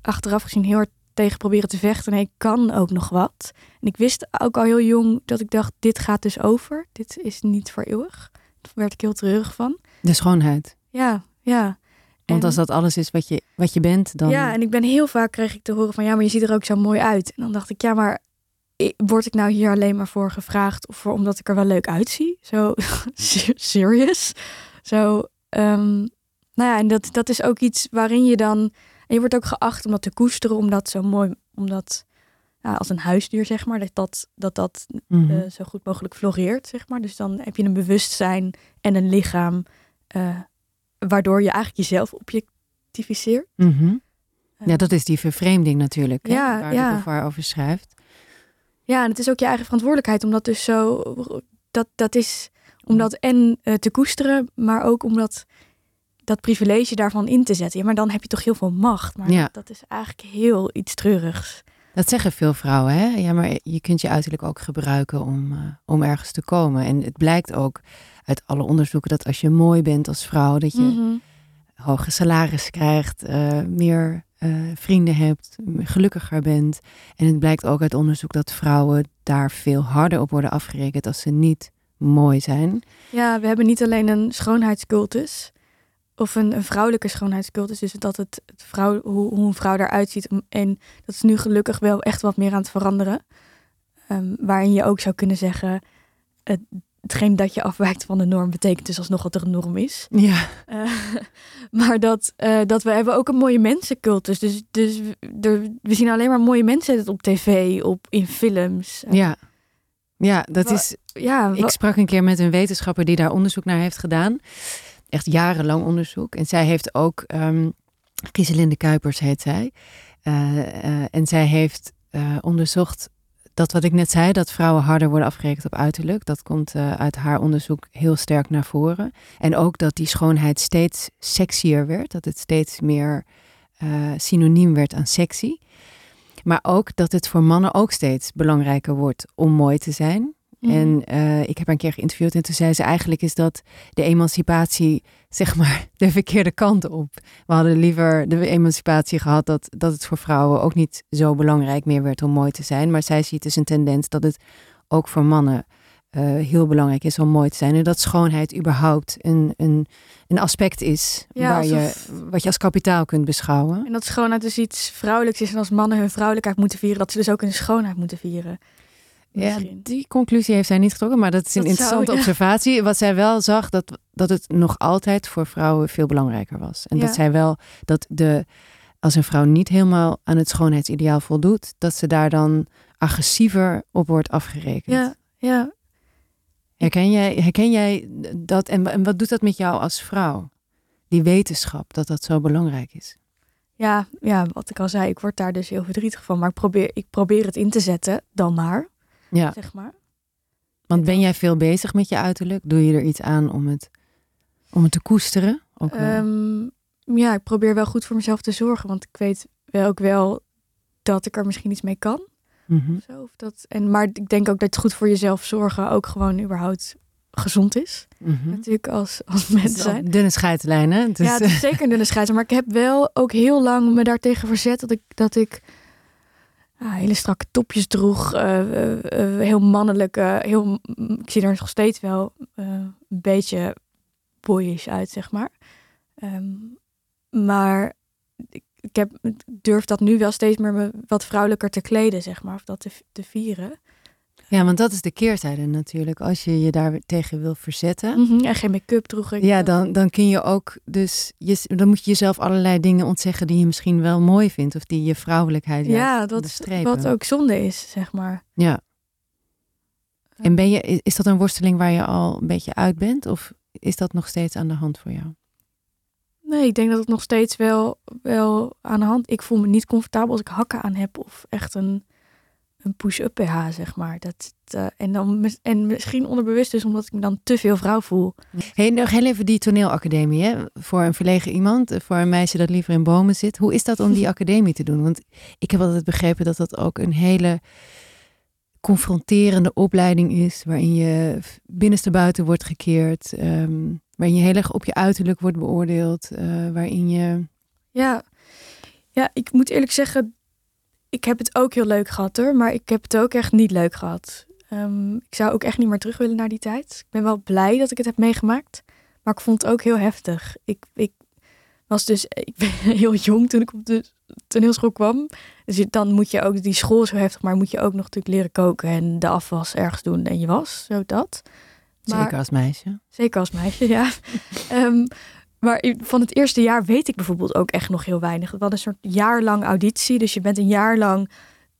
achteraf gezien heel hard tegen proberen te vechten. En ik kan ook nog wat. En ik wist ook al heel jong dat ik dacht, dit gaat dus over. Dit is niet voor eeuwig. Daar werd ik heel treurig van. De schoonheid. Ja, ja. Want En- als dat alles is wat je, wat je bent, dan... Ja, en ik ben heel vaak kreeg ik te horen van ja, maar je ziet er ook zo mooi uit. En dan dacht ik, ja, maar word ik nou hier alleen maar voor gevraagd of voor omdat ik er wel leuk uitzie? Zo serious. Zo, ehm, nou ja, en dat, dat is ook iets waarin je dan, en je wordt ook geacht om dat te koesteren, om dat zo mooi, om dat ja, als een huisdier zeg maar, dat dat, dat, dat Mhm. eh, zo goed mogelijk floreert, zeg maar. Dus dan heb je een bewustzijn en een lichaam, eh, waardoor je eigenlijk jezelf objectificeert. Mhm. Ja, dat is die vervreemding natuurlijk, hè, Ja, waar ja. Beauvoir over schrijft. Ja, en het is ook je eigen verantwoordelijkheid om dat dus zo, dat, dat is om dat en eh, te koesteren, maar ook om dat, privilege daarvan in te zetten. Ja, maar dan heb je toch heel veel macht. Maar Ja. dat is eigenlijk heel iets treurigs. Dat zeggen veel vrouwen, hè? Ja, maar je kunt je uiterlijk ook gebruiken om, eh, om ergens te komen. En het blijkt ook uit alle onderzoeken dat als je mooi bent als vrouw, dat je hoge salaris krijgt, eh, meer eh, vrienden hebt, gelukkiger bent. En het blijkt ook uit onderzoek dat vrouwen daar veel harder op worden afgerekend als ze niet mooi zijn. Ja, we hebben niet alleen een schoonheidscultus of een, een vrouwelijke schoonheidscultus, dus dat het, het vrouw, hoe, hoe een vrouw eruit ziet. En dat is nu gelukkig wel echt wat meer aan het veranderen. Ehm, waarin je ook zou kunnen zeggen, het, hetgeen dat je afwijkt van de norm betekent dus alsnog dat er een norm is. Ja, Eh, maar dat, eh, dat we hebben ook een mooie mensencultus. Dus, dus we, we zien alleen maar mooie mensen op tv, op, in films. Eh, ja. Ja, dat is ja Ik sprak een keer met een wetenschapper die daar onderzoek naar heeft gedaan. Echt jarenlang onderzoek. En zij heeft ook, Giselinde Kuipers heet zij. Eh, eh, en zij heeft eh, onderzocht dat wat ik net zei, dat vrouwen harder worden afgerekend op uiterlijk. Dat komt uit haar onderzoek heel sterk naar voren. En ook dat die schoonheid steeds sexier werd. Dat het steeds meer synoniem werd aan sexy. Maar ook dat het voor mannen ook steeds belangrijker wordt om mooi te zijn. Mhm. En eh, ik heb haar een keer geïnterviewd en toen zei ze eigenlijk is dat de emancipatie, zeg maar, de verkeerde kant op. We hadden liever de emancipatie gehad dat, dat het voor vrouwen ook niet zo belangrijk meer werd om mooi te zijn. Maar zij ziet dus een tendens dat het ook voor mannen eh, heel belangrijk is om mooi te zijn. En dat schoonheid überhaupt een, een, een aspect is Ja, waar je, wat je als kapitaal kunt beschouwen. En dat schoonheid dus iets vrouwelijks is. En als mannen hun vrouwelijkheid moeten vieren, dat ze dus ook hun schoonheid moeten vieren. Ja, die conclusie heeft zij niet getrokken, maar dat is een Dat zou, interessante ja. observatie. Wat zij wel zag, dat, dat het nog altijd voor vrouwen veel belangrijker was. En Ja. dat zij wel, dat de, als een vrouw niet helemaal aan het schoonheidsideaal voldoet, dat ze daar dan agressiever op wordt afgerekend. Ja, ja. Herken, jij, herken jij dat en, en wat doet dat met jou als vrouw? Die wetenschap, dat dat zo belangrijk is. Ja, ja, wat ik al zei, ik word daar dus heel verdrietig van. Maar ik probeer, ik probeer het in te zetten, dan maar, Ja, zeg maar. want ben jij veel bezig met je uiterlijk? Doe je er iets aan om het, om het te koesteren? Ook wel? Ehm, ja, ik probeer wel goed voor mezelf te zorgen. Want ik weet wel ook wel dat ik er misschien iets mee kan. Mhm. Zo, of dat, en, maar ik denk ook dat het goed voor jezelf zorgen ook gewoon überhaupt gezond is. Mhm. Natuurlijk als, als Het mens is wel zijn. Dunne scheidslijnen. Dus, ja, het is zeker een dunne scheids. Maar ik heb wel ook heel lang me daartegen verzet dat ik, dat ik hele strakke topjes droeg. eh, eh, eh, heel mannelijk. eh, heel, ik zie er nog steeds wel een beetje boyish uit, zeg maar. Ehm, maar ik, heb, durf dat nu wel steeds meer me wat vrouwelijker te kleden, zeg maar. Of dat te vieren. Ja, want dat is de keerzijde natuurlijk. Als je je daar tegen wil verzetten, Mhm, En geen make-up droeg ik. ja, dan, dan kun je ook dus, je, dan moet je jezelf allerlei dingen ontzeggen die je misschien wel mooi vindt of die je vrouwelijkheid ja, dat onderstrepen. wat ook zonde is, zeg maar. Ja. En ben je, is- is dat een worsteling waar je al een beetje uit bent of is dat nog steeds aan de hand voor jou? Nee, ik denk dat het nog steeds wel, wel aan de hand. Ik voel me niet comfortabel als ik hakken aan heb of echt een, een push-up BH, zeg maar. Dat, eh, en, dan, en misschien onderbewust dus omdat ik me dan te veel vrouw voel. Hey, nog heel even die toneelacademie, hè? Voor een verlegen iemand, eh, voor een meisje dat liever in bomen zit. Hoe is dat om die academie te doen? Want ik heb altijd begrepen dat dat ook een hele confronterende opleiding is, waarin je binnenste buiten wordt gekeerd, ehm, waarin je heel erg op je uiterlijk wordt beoordeeld, eh, waarin je... Ja. ja, ik moet eerlijk zeggen, ik heb het ook heel leuk gehad hoor. Maar ik heb het ook echt niet leuk gehad. Ehm, ik zou ook echt niet meer terug willen naar die tijd. Ik ben wel blij dat ik het heb meegemaakt. Maar ik vond het ook heel heftig. Ik, ik was dus ik ben heel jong toen ik op de toneelschool kwam. Dus dan moet je ook, die school is zo heftig, maar moet je ook nog natuurlijk leren koken en de afwas ergens doen en je was, zo dat. Maar- Zeker als meisje. Zeker als meisje, ja. Ehm, maar van het eerste jaar weet ik bijvoorbeeld ook echt nog heel weinig. We hadden een soort jaarlang auditie. Dus je bent een jaar lang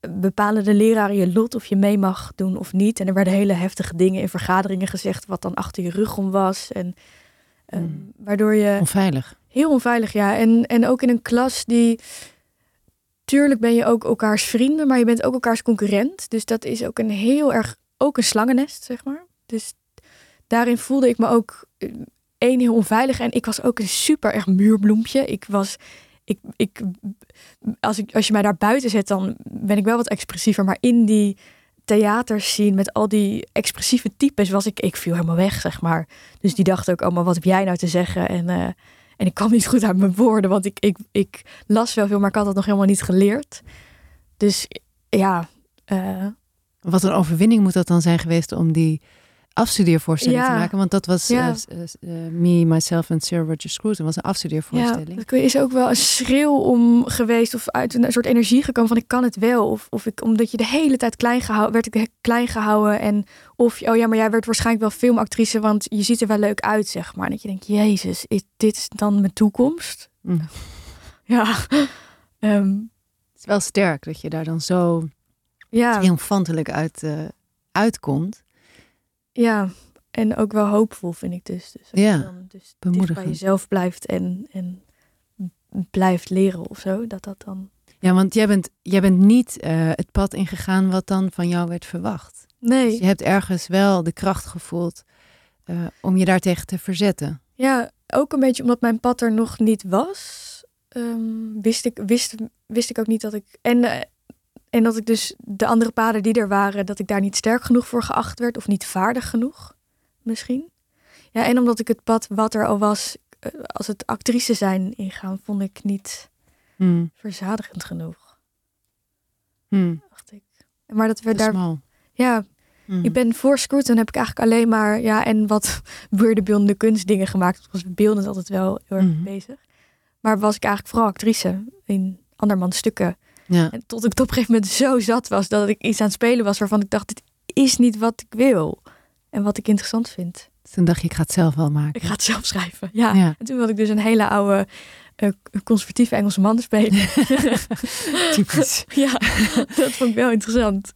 eh, bepalen de leraren je lot of je mee mag doen of niet. En er werden hele heftige dingen in vergaderingen gezegd, wat dan achter je rug om was. En ehm, Hmm. waardoor je Onveilig. heel onveilig, ja. En, en ook in een klas die. Tuurlijk ben je ook elkaars vrienden, maar je bent ook elkaars concurrent. Dus dat is ook een heel erg. Ook een slangennest, zeg maar. Dus daarin voelde ik me ook. Één, heel onveilig. En ik was ook een super erg muurbloempje. Ik was. Ik, ik, als, ik, als je mij daar buiten zet, dan ben ik wel wat expressiever. Maar in die theaters met al die expressieve types was ik, ik viel helemaal weg, zeg maar. Dus die dachten ook allemaal, wat heb jij nou te zeggen? En, eh, en ik kwam niet goed uit mijn woorden, want ik, ik, ik las wel veel, maar ik had het nog helemaal niet geleerd. Dus ja, eh, Wat een overwinning moet dat dan zijn geweest om die afstudeervoorstelling Ja. te maken? Want dat was Ja. eh, eh, eh, Me, Myself en Sir Roger Scruton. Dat was een ja, afstudeervoorstelling. dat is ook wel een schreeuw om geweest of uit een soort energie gekomen van ik kan het wel. Of, of ik, omdat je de hele tijd klein gehouden, werd ik klein gehouden. En of, oh ja, maar jij werd waarschijnlijk wel filmactrice, want je ziet er wel leuk uit, zeg maar. En dat je denkt, jezus, is dit dan mijn toekomst? Mm. Ja, Ehm, Het is wel sterk dat je daar dan zo ja. triomfantelijk uit, eh, uitkomt. Ja, en ook wel hoopvol vind ik dus. dus als Ja, je dan dus bij jezelf blijft en, en blijft leren of zo, dat dat dan... Ja, want jij bent, jij bent niet eh, het pad ingegaan wat dan van jou werd verwacht. Dus Nee, je hebt ergens wel de kracht gevoeld eh, om je daartegen te verzetten. ja, ook een beetje omdat mijn pad er nog niet was, ehm, wist, ik, wist, wist ik ook niet dat ik... En, eh, en dat ik dus de andere paden die er waren, dat ik daar niet sterk genoeg voor geacht werd of niet vaardig genoeg, misschien. Ja, en omdat ik het pad wat er al was, eh, als het actrice zijn ingaan, vond ik niet Hmm. verzadigend genoeg. Hmm. dacht ik. Maar dat werd daar. Ja, Hmm. ik ben voor Scruton heb ik eigenlijk alleen maar. Ja, en wat beeldende kunstdingen gemaakt. Ik was beeldend altijd wel heel erg bezig. Maar was ik eigenlijk vooral actrice in andermans stukken. Ja. En tot ik op een gegeven moment zo zat was dat ik iets aan het spelen was waarvan ik dacht: dit is niet wat ik wil. En wat ik interessant vind. Toen dacht je, ik ga het zelf wel maken. Ik ga het zelf schrijven. Ja. Ja. En toen wilde ik dus een hele oude. eh, conservatieve Engelse man spelen. Typisch. ja, dat vond ik wel interessant.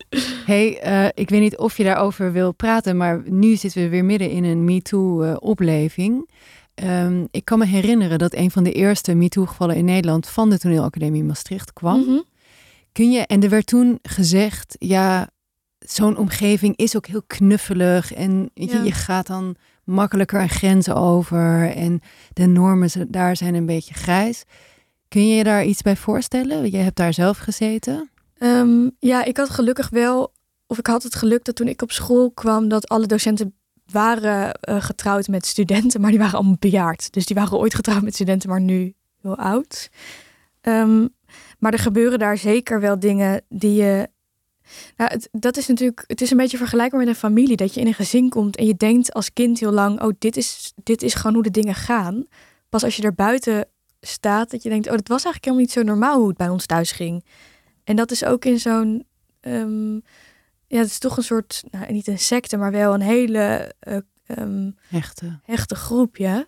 Hey, eh, ik weet niet of je daarover wil praten, maar nu zitten we weer midden in een MeToo-opleving. Ehm, ik kan me herinneren dat een van de eerste MeToo-gevallen in Nederland van de Toneelacademie Maastricht kwam. Mhm. Kun je, en er werd toen gezegd, ja, zo'n omgeving is ook heel knuffelig en je, Ja. je gaat dan makkelijker een grens over en de normen daar zijn een beetje grijs. Kun je je daar iets bij voorstellen? Je hebt daar zelf gezeten. Ehm, ja, ik had gelukkig wel, of ik had het geluk dat toen ik op school kwam, dat alle docenten waren eh, getrouwd met studenten, maar die waren allemaal bejaard. Dus die waren ooit getrouwd met studenten, maar nu heel oud. Ehm, maar er gebeuren daar zeker wel dingen die je. Nou, het, dat is natuurlijk, het is een beetje vergelijkbaar met een familie. Dat je in een gezin komt en je denkt als kind heel lang: oh, dit is, dit is gewoon hoe de dingen gaan. Pas als je er buiten staat, dat je denkt: oh, dat was eigenlijk helemaal niet zo normaal hoe het bij ons thuis ging. En dat is ook in zo'n. ehm, ja, het is toch een soort. Nou, niet een secte, maar wel een hele ehm, Echte. hechte groep, ja.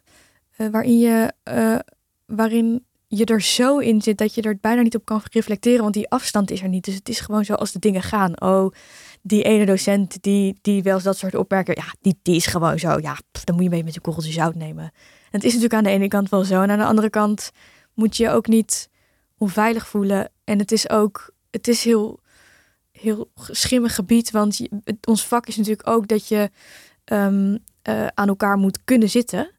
Eh, waarin, je, eh, waarin je er zo in zit dat je er bijna niet op kan reflecteren, want die afstand is er niet. Dus het is gewoon zo als de dingen gaan. Oh, die ene docent die, die wel eens dat soort opmerkingen, ja, die, die is gewoon zo. Ja, dan moet je mee met een korreltje zout nemen. En het is natuurlijk aan de ene kant wel zo. En aan de andere kant moet je je ook niet onveilig voelen. En het is ook, het is heel, heel schimmig gebied. Want je- ons vak is natuurlijk ook dat je ehm, eh, aan elkaar moet kunnen zitten.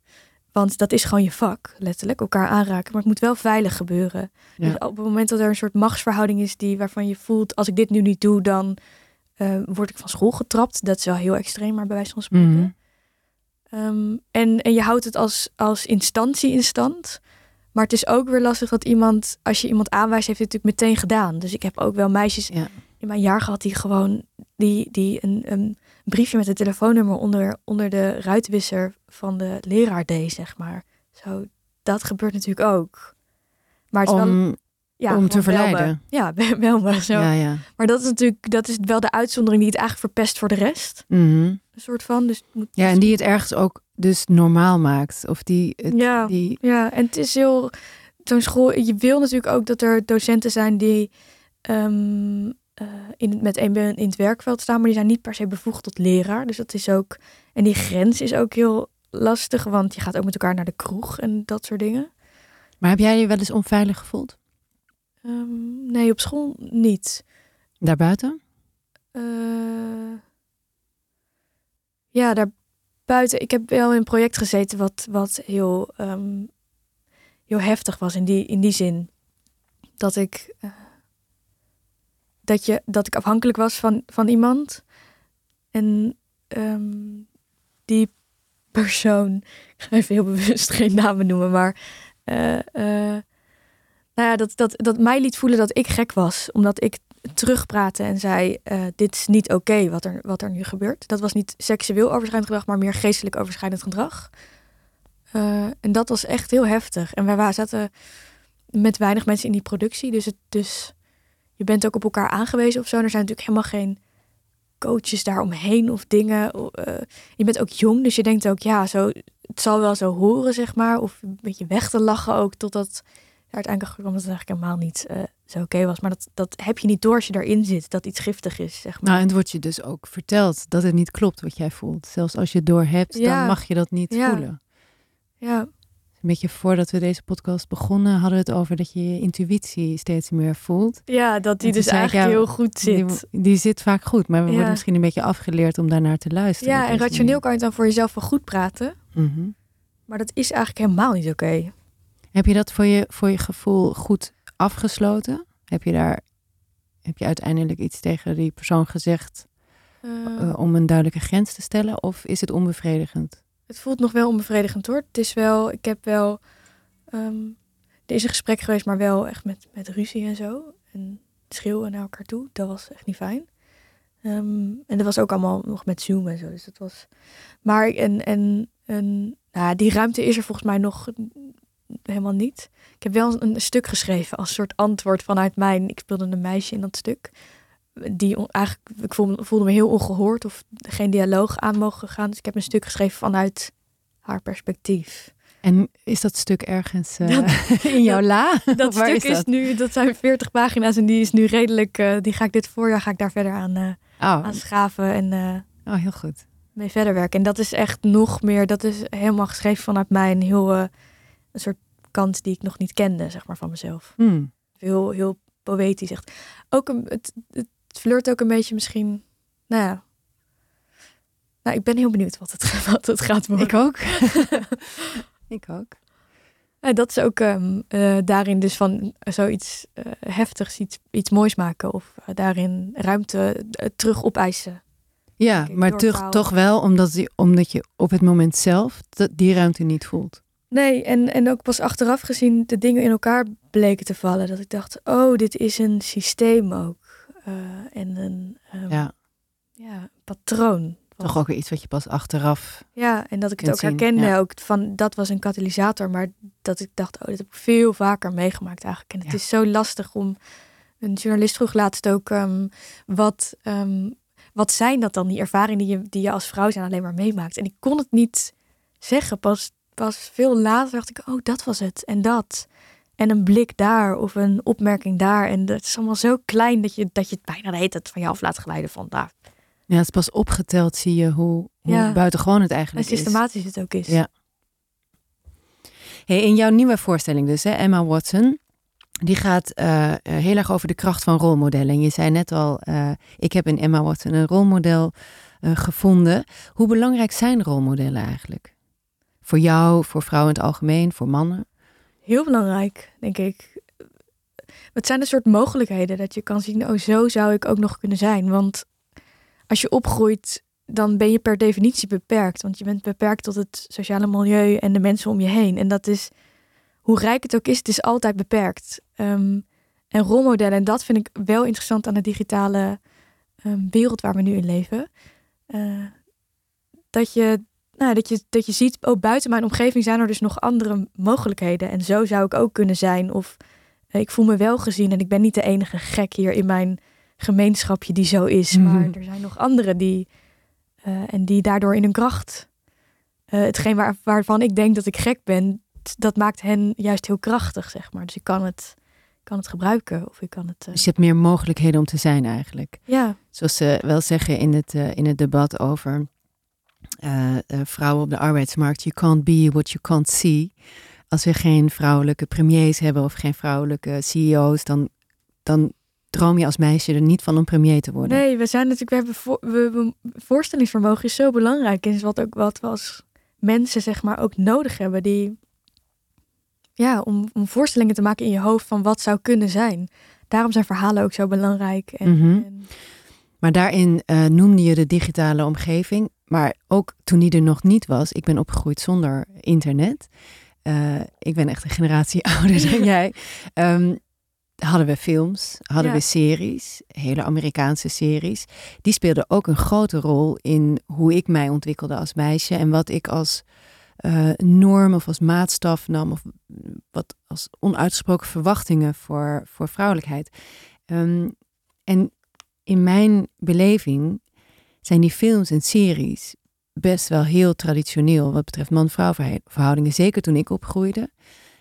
Want dat is gewoon je vak, letterlijk, elkaar aanraken. Maar het moet wel veilig gebeuren. Ja. Dus op het moment dat er een soort machtsverhouding is die, waarvan je voelt, als ik dit nu niet doe, dan eh, word ik van school getrapt. Dat is wel heel extreem, maar bij wijze van spreken. Mhm. Ehm, en, en je houdt het als, als instantie in stand. Maar het is ook weer lastig dat iemand, als je iemand aanwijst, heeft het natuurlijk meteen gedaan. Dus ik heb ook wel meisjes Ja. in mijn jaar gehad die gewoon die, die een, een briefje met een telefoonnummer onder, onder de ruitwisser van de leraar deed, zeg maar. Zo, dat gebeurt natuurlijk ook. Maar het is wel, Om, ja, om te me. verleiden. Ja, bel me. Zo. ja, ja. Maar dat is natuurlijk dat is wel de uitzondering die het eigenlijk verpest voor de rest. Mhm. Een soort van. Dus moet, Ja, en die het ergens ook dus normaal maakt. Of die, het, Ja. die Ja, en het is heel. Zo'n school. Je wil natuurlijk ook dat er docenten zijn die. ehm, eh, in, met één been in het werkveld staan, maar die zijn niet per se bevoegd tot leraar. Dus dat is ook. En die grens is ook heel lastig, want je gaat ook met elkaar naar de kroeg en dat soort dingen. Maar heb jij je wel eens onveilig gevoeld? Ehm, nee, op school niet. Daarbuiten? Eh, ja, daar buiten. Ik heb wel in een project gezeten wat, wat heel, ehm, heel heftig was in die, in die zin. Dat ik, eh, dat je, dat ik afhankelijk was van, van iemand. En ehm, die persoon, ik ga even heel bewust geen namen noemen, maar eh, eh, nou ja, dat, dat, dat mij liet voelen dat ik gek was. Omdat ik terugpraatte en zei: eh, Dit is niet oké wat, er, wat er nu gebeurt. Dat was niet seksueel overschrijdend gedrag, maar meer geestelijk overschrijdend gedrag. En dat was echt heel heftig. En wij zaten met weinig mensen in die productie. Dus, het, dus je bent ook op elkaar aangewezen of zo. Er zijn natuurlijk helemaal geen coaches daaromheen of dingen. Eh, je bent ook jong, dus je denkt ook, ja, zo, het zal wel zo horen, zeg maar. Of een beetje weg te lachen ook, totdat er uiteindelijk kwam dat het eigenlijk helemaal niet eh, zo oké was. Maar dat, dat heb je niet door als je daarin zit, dat iets giftig is, zeg maar. Nou, en het wordt je dus ook verteld dat het niet klopt wat jij voelt. Zelfs als je het door hebt, Ja. dan mag je dat niet Ja. voelen. Ja, Een beetje voordat we deze podcast begonnen, hadden we het over dat je je intuïtie steeds meer voelt. ja dat die dus eigenlijk heel goed zit. Die, die zit vaak goed, maar we Ja. worden misschien een beetje afgeleerd om daarnaar te luisteren. Ja, en rationeel kan je dan voor jezelf wel goed praten. Mhm. Maar dat is eigenlijk helemaal niet oké. Heb je dat voor je, voor je gevoel goed afgesloten? Heb je daar heb je uiteindelijk iets tegen die persoon gezegd Eh, eh, om een duidelijke grens te stellen? Of is het onbevredigend? Het voelt nog wel onbevredigend hoor. Het is wel, ik heb wel, ehm, er is een gesprek geweest, maar wel echt met, met ruzie en zo. En schreeuwen naar elkaar toe. Dat was echt niet fijn. Ehm, en dat was ook allemaal nog met Zoom en zo. Dus dat was. Maar en, en, en nou, die ruimte is er volgens mij nog helemaal niet. Ik heb wel een, een stuk geschreven als soort antwoord vanuit mijn. Ik speelde een meisje in dat stuk. Die eigenlijk, ik voelde, voelde me heel ongehoord of geen dialoog aan mogen gaan. Dus ik heb een stuk geschreven vanuit haar perspectief. En is dat stuk ergens eh, Dat- in jouw la? Dat stuk is, dat? nu, dat zijn 40 pagina's en die is nu redelijk, eh, die ga ik dit voorjaar ga ik daar verder aan, Oh, aan schaven en oh, heel goed. mee verder werken. En dat is echt nog meer, dat is helemaal geschreven vanuit mijn heel, een soort kant die ik nog niet kende, zeg maar, van mezelf. Hmm. Heel, heel poëtisch echt. Ook een, het, het flirt ook een beetje misschien, nou ja. Nou, ik ben heel benieuwd wat het, wat het gaat worden. Ik ook. ik ook. Dat is ook ehm, eh, daarin dus van zoiets eh, heftigs, iets, iets moois maken. Of eh, daarin ruimte eh, terug opeisen. Ja, ik, maar toch, toch wel omdat, die, omdat je op het moment zelf die ruimte niet voelt. Nee, en, en ook pas achteraf gezien de dingen in elkaar bleken te vallen. Dat ik dacht, oh, dit is een systeem ook. Eh, en een ehm, Ja, ja, patroon. toch ook weer iets wat je pas achteraf. Ja, en dat ik het ook zien, herkende. ja. Ook van, dat was een katalysator. Maar dat ik dacht, oh, dit heb ik veel vaker meegemaakt eigenlijk. En het Ja. is zo lastig om... Een journalist vroeg laatst ook... ehm, wat, ehm, wat zijn dat dan, die ervaringen die je, die je als vrouw zijn alleen maar meemaakt? En ik kon het niet zeggen. Pas, pas veel later dacht ik, oh, dat was het. En dat. En een blik daar of een opmerking daar. En dat is allemaal zo klein dat je, dat je het bijna de hele tijd van je af laat glijden. Van, nou, Ja, het is pas opgeteld zie je hoe, hoe Ja. buitengewoon het en eigenlijk is. systematisch het ook is. Ja. Hey, in jouw nieuwe voorstelling dus, hè, Emma Watson. die gaat eh, eh, heel erg over de kracht van rolmodellen. En je zei net al, eh, ik heb in Emma Watson een rolmodel gevonden. Hoe belangrijk zijn rolmodellen eigenlijk? Voor jou, voor vrouwen in het algemeen, voor mannen? Heel belangrijk, denk ik. Het zijn een soort mogelijkheden dat je kan zien, oh zo zou ik ook nog kunnen zijn. Want als je opgroeit, dan ben je per definitie beperkt. Want je bent beperkt tot het sociale milieu en de mensen om je heen. En dat is, hoe rijk het ook is, het is altijd beperkt. Ehm, en rolmodellen, en dat vind ik wel interessant aan de digitale ehm, wereld waar we nu in leven. Eh, dat, je, nou, dat, je, dat je ziet, oh, buiten mijn omgeving zijn er dus nog andere mogelijkheden. En zo zou ik ook kunnen zijn. Of eh, ik voel me wel gezien en ik ben niet de enige gek hier in mijn gemeenschapje die zo is. Mhm. Maar er zijn nog anderen die, eh, en die daardoor in hun kracht. eh, hetgeen waar, waarvan ik denk dat ik gek ben, dat maakt hen juist heel krachtig, zeg maar. Dus ik kan het, kan het gebruiken of ik kan het. Dus je hebt meer mogelijkheden om te zijn eigenlijk. ja, Zoals ze wel zeggen in het, in het debat over eh, eh, vrouwen op de arbeidsmarkt. You can't be what you can't see. Als we geen vrouwelijke premiers hebben of geen vrouwelijke CEO's, dan, dan droom je als meisje er niet van om premier te worden. Nee, we zijn natuurlijk, we hebben voor, we, we- voorstellingsvermogen is zo belangrijk. En is wat ook wat we als mensen zeg maar ook nodig hebben. Die, ja, om, om voorstellingen te maken in je hoofd van wat zou kunnen zijn. Daarom zijn verhalen ook zo belangrijk. En, Mhm. en- Maar daarin eh, noemde je de digitale omgeving. Maar ook toen die er nog niet was, ik ben opgegroeid zonder internet. Eh, ik ben echt een generatie ouder dan jij. Ehm, hadden we films, hadden Ja. we series, hele Amerikaanse series. Die speelden ook een grote rol in hoe ik mij ontwikkelde als meisje en wat ik als eh, norm of als maatstaf nam of wat als onuitgesproken verwachtingen voor, voor vrouwelijkheid. Ehm, en in mijn beleving zijn die films en series best wel heel traditioneel wat betreft man-vrouw verhoudingen. Zeker toen ik opgroeide.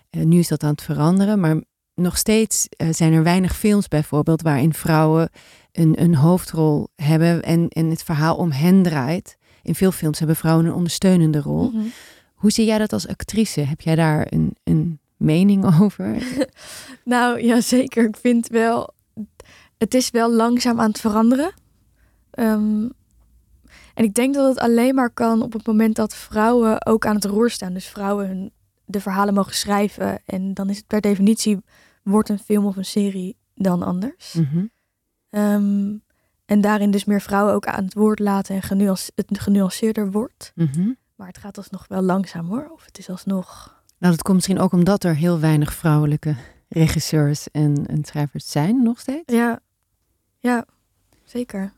Eh, nu is dat aan het veranderen, maar nog steeds eh, zijn er weinig films bijvoorbeeld waarin vrouwen een, een hoofdrol hebben en, en het verhaal om hen draait. In veel films hebben vrouwen een ondersteunende rol. Mhm. Hoe zie jij dat als actrice? Heb jij daar een, een mening over? Nou ja, zeker. Ik vind wel, het is wel langzaam aan het veranderen. Ehm, en ik denk dat het alleen maar kan op het moment dat vrouwen ook aan het roer staan. Dus vrouwen hun, de verhalen mogen schrijven. En dan is het per definitie, wordt een film of een serie dan anders. Mhm. Ehm, en daarin dus meer vrouwen ook aan het woord laten en genuance- het genuanceerder wordt. Mhm. Maar het gaat alsnog wel langzaam hoor. Of het is alsnog... Nou, dat komt misschien ook omdat er heel weinig vrouwelijke regisseurs en, en schrijvers zijn nog steeds. Ja, ja zeker.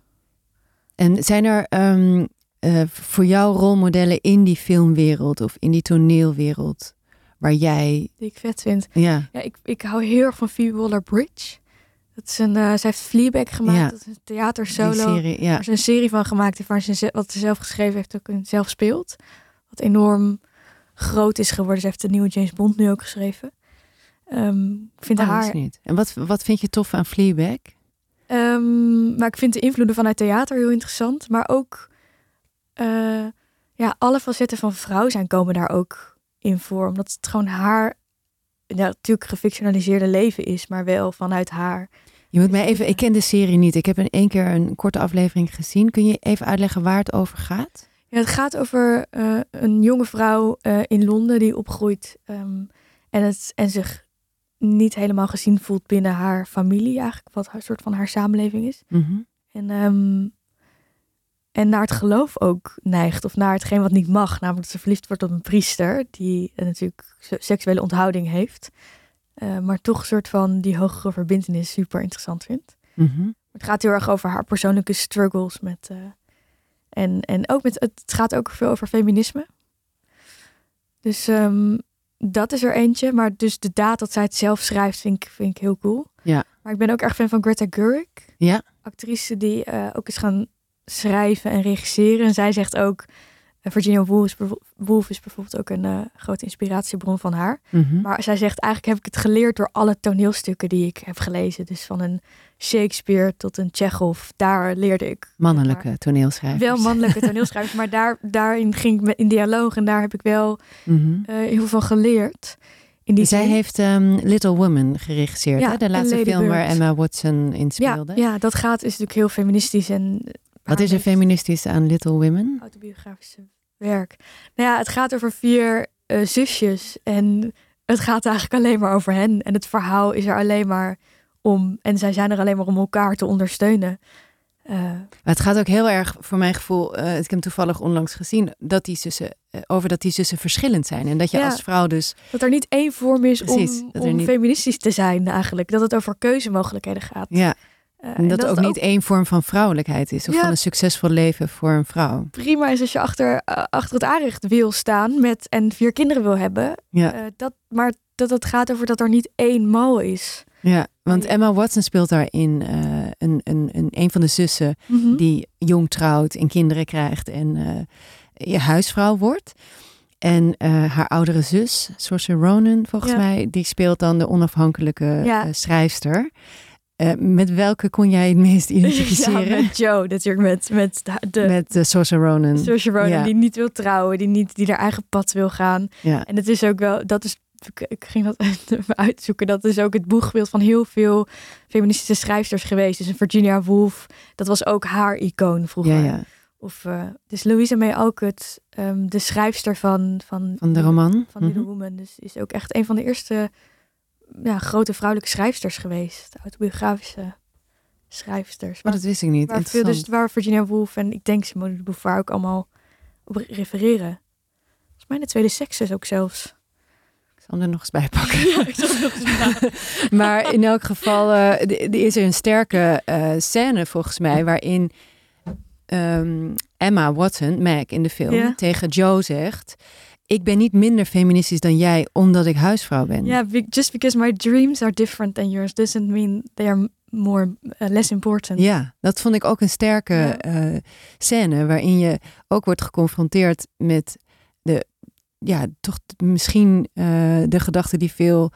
En zijn er ehm, eh, voor jou rolmodellen in die filmwereld of in die toneelwereld waar jij, Die ik vet vind. ja, Ja, ik, ik hou heel erg van Phoebe Waller-Bridge. Dat is een, eh, zij heeft Fleabag gemaakt. Ja. Dat is een theatersolo. serie, ja. Waar ze een serie van gemaakt. Waar ze wat ze zelf geschreven heeft ook en zelf speelt. Wat enorm groot is geworden. Ze heeft de nieuwe James Bond nu ook geschreven. Ehm, ik vind Oh, dat is haar... niet. En wat, wat vind je tof aan Fleabag? Ehm, maar ik vind de invloeden vanuit theater heel interessant. Maar ook... eh, ja, alle facetten van vrouw zijn komen daar ook in voor. Omdat het gewoon haar... Ja, natuurlijk gefictionaliseerde leven is. Maar wel vanuit haar... Je moet mij even, ik ken de serie niet. Ik heb in één keer een korte aflevering gezien. Kun je even uitleggen waar het over gaat? Ja, het gaat over eh, een jonge vrouw eh, in Londen die opgroeit ehm, en, het, en zich niet helemaal gezien voelt binnen haar familie, eigenlijk, wat een soort van haar samenleving is. Mhm. En, ehm, en naar het geloof ook neigt, of naar hetgeen wat niet mag, namelijk dat ze verliefd wordt op een priester, die eh, natuurlijk se- seksuele onthouding heeft, eh, maar toch een soort van die hogere verbindenis super interessant vindt. Mhm. Het gaat heel erg over haar persoonlijke struggles met. eh, en, en ook met. Het gaat ook veel over feminisme. Dus ehm, dat is er eentje. Maar dus de daad dat zij het zelf schrijft, vind ik, vind ik heel cool. Ja. Maar ik ben ook erg fan van Greta Gerwig. Ja. Actrice die eh, ook is gaan schrijven en regisseren. En zij zegt ook. Eh, Virginia Woolf is, Woolf is bijvoorbeeld ook een eh, grote inspiratiebron van haar. Mhm. Maar zij zegt eigenlijk heb ik het geleerd door alle toneelstukken die ik heb gelezen. Dus van een Shakespeare tot een Chekhov. Daar leerde ik. Mannelijke toneelschrijvers. Wel mannelijke toneelschrijvers, maar daar, daarin ging ik met in dialoog en daar heb ik wel Mhm. eh, heel veel van geleerd. In die Zij zin- heeft ehm, Little Woman geregisseerd, Ja, hè? de laatste film waar. Emma Watson in ja, speelde. ja, dat gaat is natuurlijk heel feministisch en Wat is er feministisch aan Little Women? autobiografische werk. Nou ja, het gaat over vier eh, zusjes en het gaat eigenlijk alleen maar over hen en het verhaal is er alleen maar om en zij zijn er alleen maar om elkaar te ondersteunen. Eh, Maar het gaat ook heel erg, voor mijn gevoel, eh, ik heb hem toevallig onlangs gezien, dat die zussen, over dat die zussen verschillend zijn. En dat je Ja. als vrouw dus, dat er niet één vorm is Precies, om, om niet- feministisch te zijn eigenlijk. Dat het over keuzemogelijkheden gaat. ja, Eh, en dat, het ook niet één vorm van vrouwelijkheid is. Of Ja. van een succesvol leven voor een vrouw. prima is als je achter, eh, achter het aanrecht wil staan met en vier kinderen wil hebben. Ja, Eh, dat, maar dat het gaat over dat er niet één mal is. ja. want Emma Watson speelt daarin een, een, een, een van de zussen Mhm. die jong trouwt en kinderen krijgt en je huisvrouw wordt. En haar oudere zus, Saoirse Ronan volgens Ja. mij, die speelt dan de onafhankelijke Ja. schrijfster. Eh, met welke kon jij het meest identificeren? Ja, met Joe natuurlijk, met, met de, de Met uh, Saoirse Ronan. Saoirse Ronan, Ja. die niet wil trouwen, die niet die haar eigen pad wil gaan. Ja. En het is ook wel, dat is, ik, ging dat even uitzoeken, dat is ook het boegbeeld van heel veel feministische schrijfsters geweest. Dus Virginia Woolf, dat was ook haar icoon vroeger. ja, ja, Of, eh, dus Louisa May Alcott, ehm, de schrijfster van, van, van de roman. van Little Mhm. Woman, dus is ook echt een van de eerste ja, grote vrouwelijke schrijfsters geweest. Autobiografische schrijfsters. Maar dat wist ik niet. Waar, veel, dus waar Virginia Woolf en ik denk Simone de Beauvoir ook allemaal op re- refereren. Volgens mij de tweede seksus ook zelfs. Ik zal hem er nog eens bij pakken. Ja, ik zat nog eens na. maar in elk geval d- is er een sterke eh, scène volgens mij waarin ehm, Emma Watson, Meg in de film, tegen Joe zegt: Ik ben niet minder feministisch dan jij omdat ik huisvrouw ben. Ja, just because my dreams are different than yours doesn't mean they are more uh, less important. Ja, dat vond ik ook een sterke eh, scène waarin je ook wordt geconfronteerd met de, ja, toch misschien eh, de gedachte die veel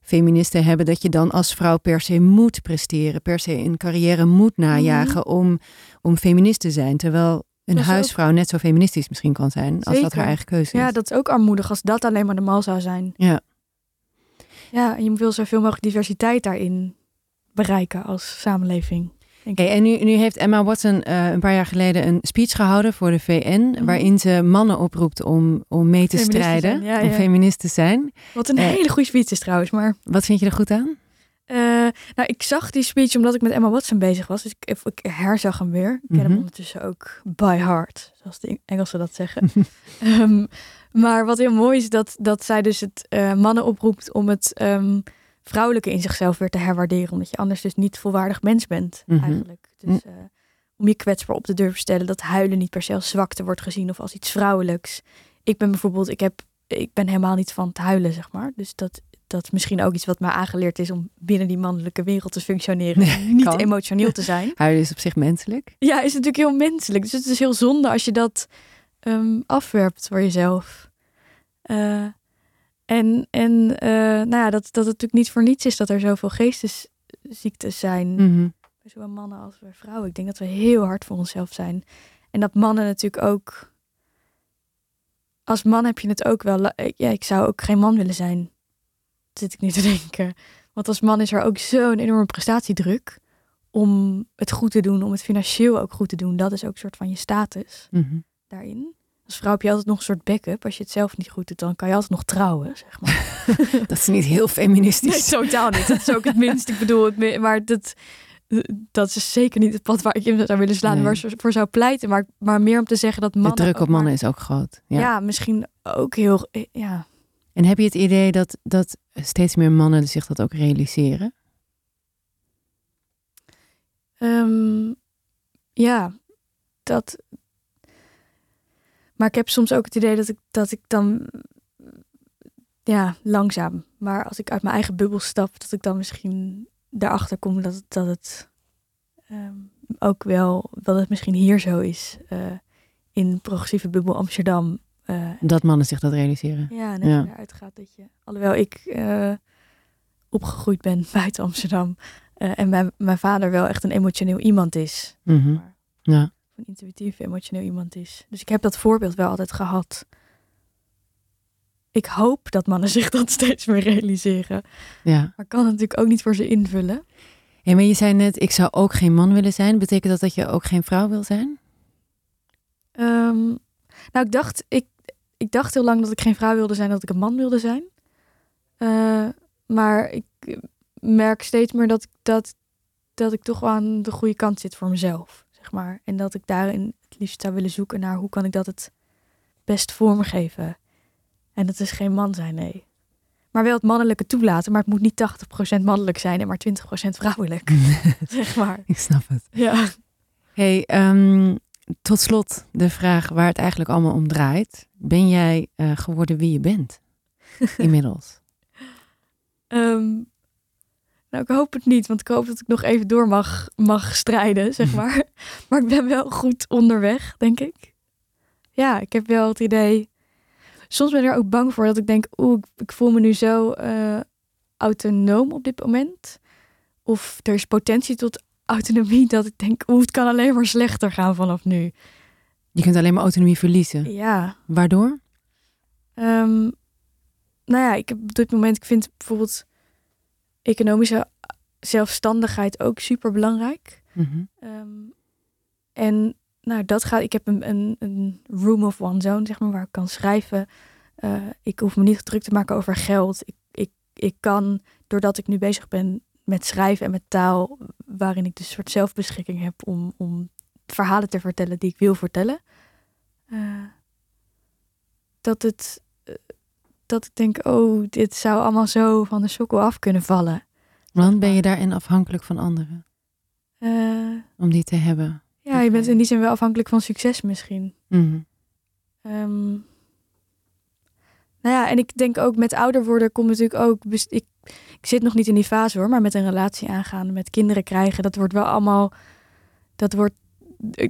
feministen hebben, dat je dan als vrouw per se moet presteren, per se een carrière moet najagen om, om feminist te zijn. Terwijl een ook- huisvrouw net zo feministisch misschien kan zijn als dat haar eigen keuze is. Ja, dat is ook armoedig als dat alleen maar de mal zou zijn. Ja. Ja, en je wil zoveel mogelijk diversiteit daarin bereiken als samenleving. Ik. en nu, nu heeft Emma Watson eh, een paar jaar geleden een speech gehouden voor de VN, Mhm. waarin ze mannen oproept om, om mee te Feminist strijden, ja, om ja. feminist te zijn. Wat een eh, hele goede speech is trouwens, maar... Wat vind je er goed aan? Eh, nou, ik zag die speech omdat ik met Emma Watson bezig was. Dus ik, ik herzag hem weer. Ik ken hem Mhm. ondertussen ook by heart, zoals de Engelsen dat zeggen. Ehm, maar wat heel mooi is, dat, dat zij dus het eh, mannen oproept om het ehm, vrouwelijke in zichzelf weer te herwaarderen. Omdat je anders dus niet volwaardig mens bent, Mhm. eigenlijk. Dus eh, om je kwetsbaar op te durven stellen. Dat huilen niet per se als zwakte wordt gezien of als iets vrouwelijks. Ik ben bijvoorbeeld, ik, heb, ik ben helemaal niet van het huilen, zeg maar. Dus dat, dat is misschien ook iets wat mij aangeleerd is om binnen die mannelijke wereld te functioneren. Nee, niet kan. emotioneel te zijn. Huilen is op zich menselijk. Ja, is natuurlijk heel menselijk. Dus het is heel zonde als je dat ehm, afwerpt voor jezelf. Eh, en en eh, nou ja, dat, dat het natuurlijk niet voor niets is dat er zoveel geestesziektes zijn. Mhm. Zowel mannen als bij vrouwen. Ik denk dat we heel hard voor onszelf zijn. En dat mannen natuurlijk ook. Als man heb je het ook wel. la- Ja, ik zou ook geen man willen zijn. Zit ik nu te denken. Want als man is er ook zo'n enorme prestatiedruk. Om het goed te doen, om het financieel ook goed te doen. Dat is ook een soort van je status Mhm. daarin. Als vrouw heb je altijd nog een soort backup. Als je het zelf niet goed doet, dan kan je altijd nog trouwen, zeg maar. Dat is niet heel feministisch. Nee, totaal niet. Dat is ook het minst. Ik bedoel, het, maar dat, dat is zeker niet het pad waar ik in zou willen slaan, Nee. waar ze voor zou pleiten. Maar, maar meer om te zeggen dat De mannen. druk op maar- mannen is ook groot. Ja. Ja. misschien ook heel. Ja. En heb je het idee dat, dat steeds meer mannen zich dat ook realiseren? Ehm, ja, dat. Maar ik heb soms ook het idee dat ik, dat ik dan. Ja, langzaam. Maar als ik uit mijn eigen bubbel stap, dat ik dan misschien daarachter kom dat dat het ehm, ook wel, dat het misschien hier zo is. eh, in progressieve bubbel Amsterdam. Eh, Dat mannen zich dat realiseren. ja, en Ja. je eruit gaat dat je... Alhoewel ik eh, opgegroeid ben buiten Amsterdam. eh, en mijn, mijn vader wel echt een emotioneel iemand is. Maar Ja. een intuïtief emotioneel iemand is. Dus ik heb dat voorbeeld wel altijd gehad. ik hoop dat mannen zich dat steeds meer realiseren. Ja. Maar ik kan het natuurlijk ook niet voor ze invullen. ja, maar je zei net, ik zou ook geen man willen zijn. Betekent dat dat je ook geen vrouw wil zijn? Ehm, nou, ik dacht, ik, ik dacht heel lang dat ik geen vrouw wilde zijn, dat ik een man wilde zijn. Eh, maar ik merk steeds meer dat ik, dat, dat ik toch wel aan de goede kant zit voor mezelf, zeg maar. En dat ik daarin het liefst zou willen zoeken naar hoe kan ik dat het best vormgeven. En dat is geen man zijn, nee. Maar wel het mannelijke toelaten, maar het moet niet 80% mannelijk zijn en maar 20% vrouwelijk, zeg maar. Ik snap het. Ja. Hey, ehm, tot slot de vraag waar het eigenlijk allemaal om draait. Ben jij eh, geworden wie je bent? Inmiddels. Ehm, nou, ik hoop het niet, want ik hoop dat ik nog even door mag, mag strijden, zeg maar. maar ik ben wel goed onderweg, denk ik. Ja, ik heb wel het idee. Soms ben ik er ook bang voor dat ik denk, oeh, ik- voel me nu zo eh, autonoom op dit moment. Of er is potentie tot autonomie dat ik denk, oeh, het kan alleen maar slechter gaan vanaf nu. Je kunt alleen maar autonomie verliezen. Ja, Waardoor? Ehm, nou ja, ik heb op dit moment, ik vind bijvoorbeeld economische zelfstandigheid ook super belangrijk. Mhm. Ehm, en nou, dat gaat. Ik heb een, een, een room of one zone, zeg maar, waar ik kan schrijven. Eh, ik hoef me niet druk te maken over geld. Ik, ik, ik kan, doordat ik nu bezig ben met schrijven en met taal, waarin ik dus een soort zelfbeschikking heb om, om verhalen te vertellen die ik wil vertellen. eh, dat het, eh, dat ik denk, oh, dit zou allemaal zo van de sokkel af kunnen vallen. Want ben je daarin afhankelijk van anderen? Eh, Om die te hebben? ja, je bent in die zin wel afhankelijk van succes misschien. Mhm. Ehm, nou ja, en ik denk ook met ouder worden komt natuurlijk ook. Ik, ik zit nog niet in die fase hoor, maar met een relatie aangaan, met kinderen krijgen, dat wordt wel allemaal. Dat wordt.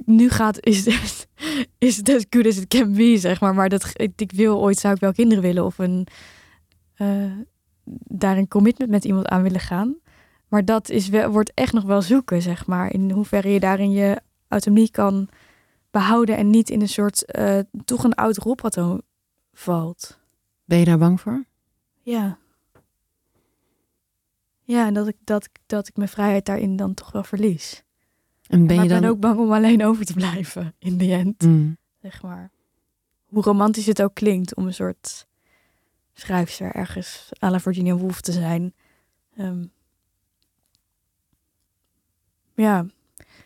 Nu gaat is het, is het as good as it can be, zeg maar. Maar dat ik, wil ooit zou ik wel kinderen willen of een eh, daar een commitment met iemand aan willen gaan. Maar dat is wel, wordt echt nog wel zoeken, zeg maar. In hoeverre je daarin je autonomie kan behouden en niet in een soort eh, toch een oud rolpatroon valt. Ben je daar bang voor? Ja. Ja, en dat ik, dat, ik- dat ik mijn vrijheid daarin dan toch wel verlies. En ben maar je ik dan... ben ook bang om alleen over te blijven in de end, Mm. zeg maar. Hoe romantisch het ook klinkt om een soort schrijfster ergens à la Virginia Woolf te zijn. Ehm, ja,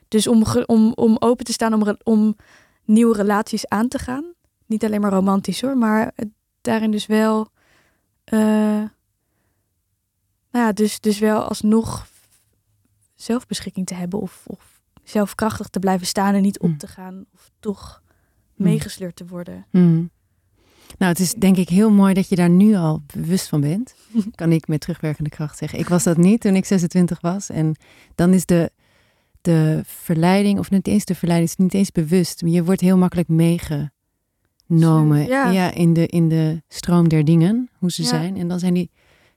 dus om, om, om open te staan om, om nieuwe relaties aan te gaan. Niet alleen maar romantisch hoor, maar daarin dus wel. eh, nou ja, dus, dus wel alsnog zelfbeschikking te hebben of, of zelfkrachtig te blijven staan en niet op Mm. te gaan of toch Mm. meegesleurd te worden. Mm. Nou, het is denk ik heel mooi dat je daar nu al bewust van bent. Kan ik met terugwerkende kracht zeggen. Ik was dat niet toen ik 26 was. En dan is de, de verleiding, of niet eens de verleiding, is niet eens bewust. Je wordt heel makkelijk meegenomen Ja. in, de, in de stroom der dingen, hoe ze Ja. zijn. En dan zijn die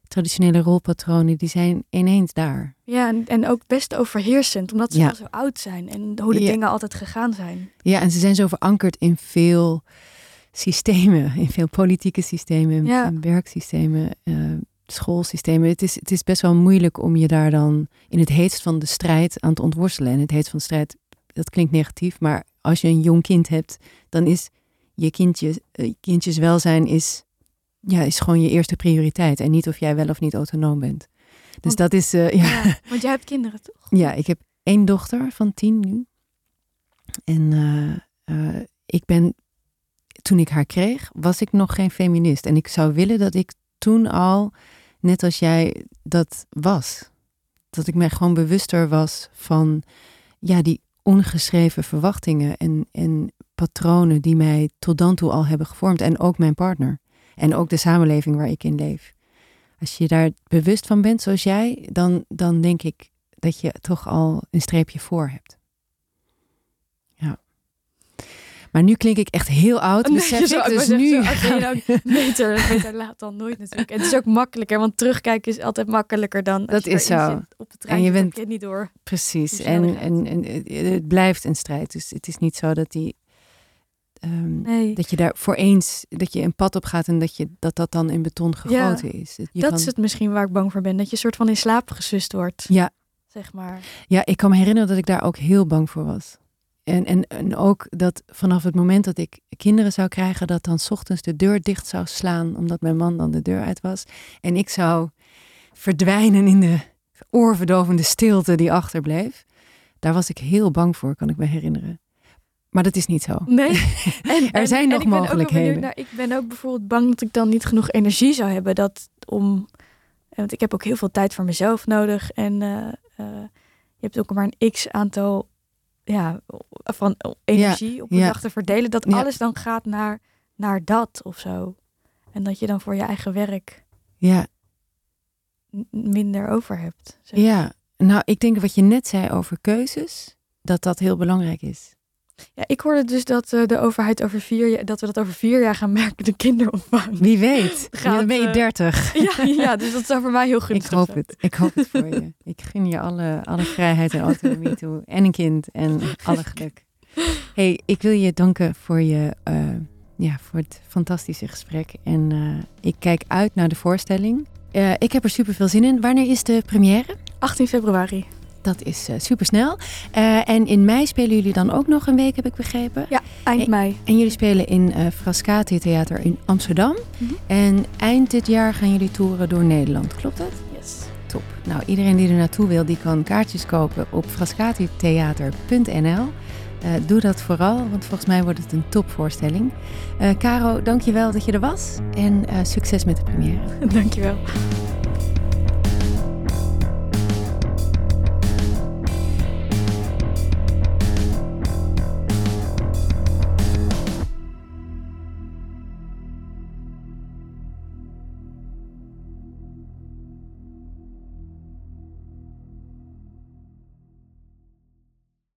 traditionele rolpatronen, die zijn ineens daar. Ja, en, en ook best overheersend, omdat ze Ja. al zo oud zijn en hoe de Ja. dingen altijd gegaan zijn. Ja, en ze zijn zo verankerd in veel systemen, in veel politieke systemen, Ja. werksystemen, eh, schoolsystemen. Het is, het is best wel moeilijk om je daar dan in het heetst van de strijd aan te ontworstelen. En het heetst van de strijd, dat klinkt negatief, maar als je een jong kind hebt, dan is je kindje, eh, kindjes welzijn is, ja, is gewoon je eerste prioriteit. En niet of jij wel of niet autonoom bent. Dus Want- dat is, eh, ja. Ja, want jij hebt kinderen toch? Ja, ik heb één dochter van tien nu. En eh, eh, ik ben, toen ik haar kreeg, was ik nog geen feminist. En ik zou willen dat ik toen al, net als jij, dat was. Dat ik mij gewoon bewuster was van, ja, die ongeschreven verwachtingen en, en patronen die mij tot dan toe al hebben gevormd. En ook mijn partner. En ook de samenleving waar ik in leef. Als je daar bewust van bent, zoals jij, dan, dan denk ik dat je toch al een streepje voor hebt. Ja. Maar nu klink ik echt heel oud, Nee, besef zo, ik. Dus nu... zo, je dan beter, beter laat dan nooit natuurlijk. En het is ook makkelijker, want terugkijken is altijd makkelijker dan Dat is zo. zit op de trein. En je bent- je het niet door. Precies. En, en, en het blijft een strijd. Dus het is niet zo dat die ehm, Nee, dat je daar voor eens, dat je een pad op gaat en dat je, dat, dat dan in beton gegoten is. Je dat kan- is het misschien waar ik bang voor ben. Dat je soort van in slaap gesust wordt, Ja, zeg maar. Ja, ik kan me herinneren dat ik daar ook heel bang voor was. En, en, en ook dat vanaf het moment dat ik kinderen zou krijgen, dat dan 's ochtends de deur dicht zou slaan, omdat mijn man dan de deur uit was. En ik zou verdwijnen in de oorverdovende stilte die achterbleef. Daar was ik heel bang voor, kan ik me herinneren. Maar dat is niet zo. Nee. En, Er zijn nog ik ben mogelijkheden. benieuwd naar- ik ben ook bijvoorbeeld bang dat ik dan niet genoeg energie zou hebben. Dat om, want ik heb ook heel veel tijd voor mezelf nodig. En eh, eh, je hebt ook maar een x aantal ja, van energie op een ja. dag te verdelen. Dat Ja. alles dan gaat naar, naar dat of zo. En dat je dan voor je eigen werk Ja, minder over hebt. zeg. ja. Nou, ik denk wat je net zei over keuzes, dat dat heel belangrijk is. Ja, ik hoorde dus dat eh, de overheid over vier jaar, dat we dat over vier jaar gaan merken, de kinderopvang. Wie weet, Gaat, dan ben je eh, dertig. Ja, ja, dus dat zou voor mij heel Ik gunstig hoop zijn. het. Ik hoop het voor je. Ik gun je alle, alle vrijheid en autonomie toe. En een kind en alle geluk. hey, ik wil je danken voor, je, eh, ja, voor het fantastische gesprek. En ik kijk uit naar de voorstelling. Ik heb er super veel zin in. Wanneer is de première? 18 februari. Dat is super snel. en in mei spelen jullie dan ook nog een week, heb ik begrepen. Ja, eind mei. En jullie spelen in eh Frascati Theater in Amsterdam. Mhm. En eind dit jaar gaan jullie toeren door Nederland. Klopt dat? Yes. Top. Nou, iedereen die er naartoe wil, die kan kaartjes kopen op frascatitheater.nl. Eh doe dat vooral, want volgens mij wordt het een topvoorstelling. Eh Caro, dankjewel dat je er was. En eh, succes met de première. Dankjewel.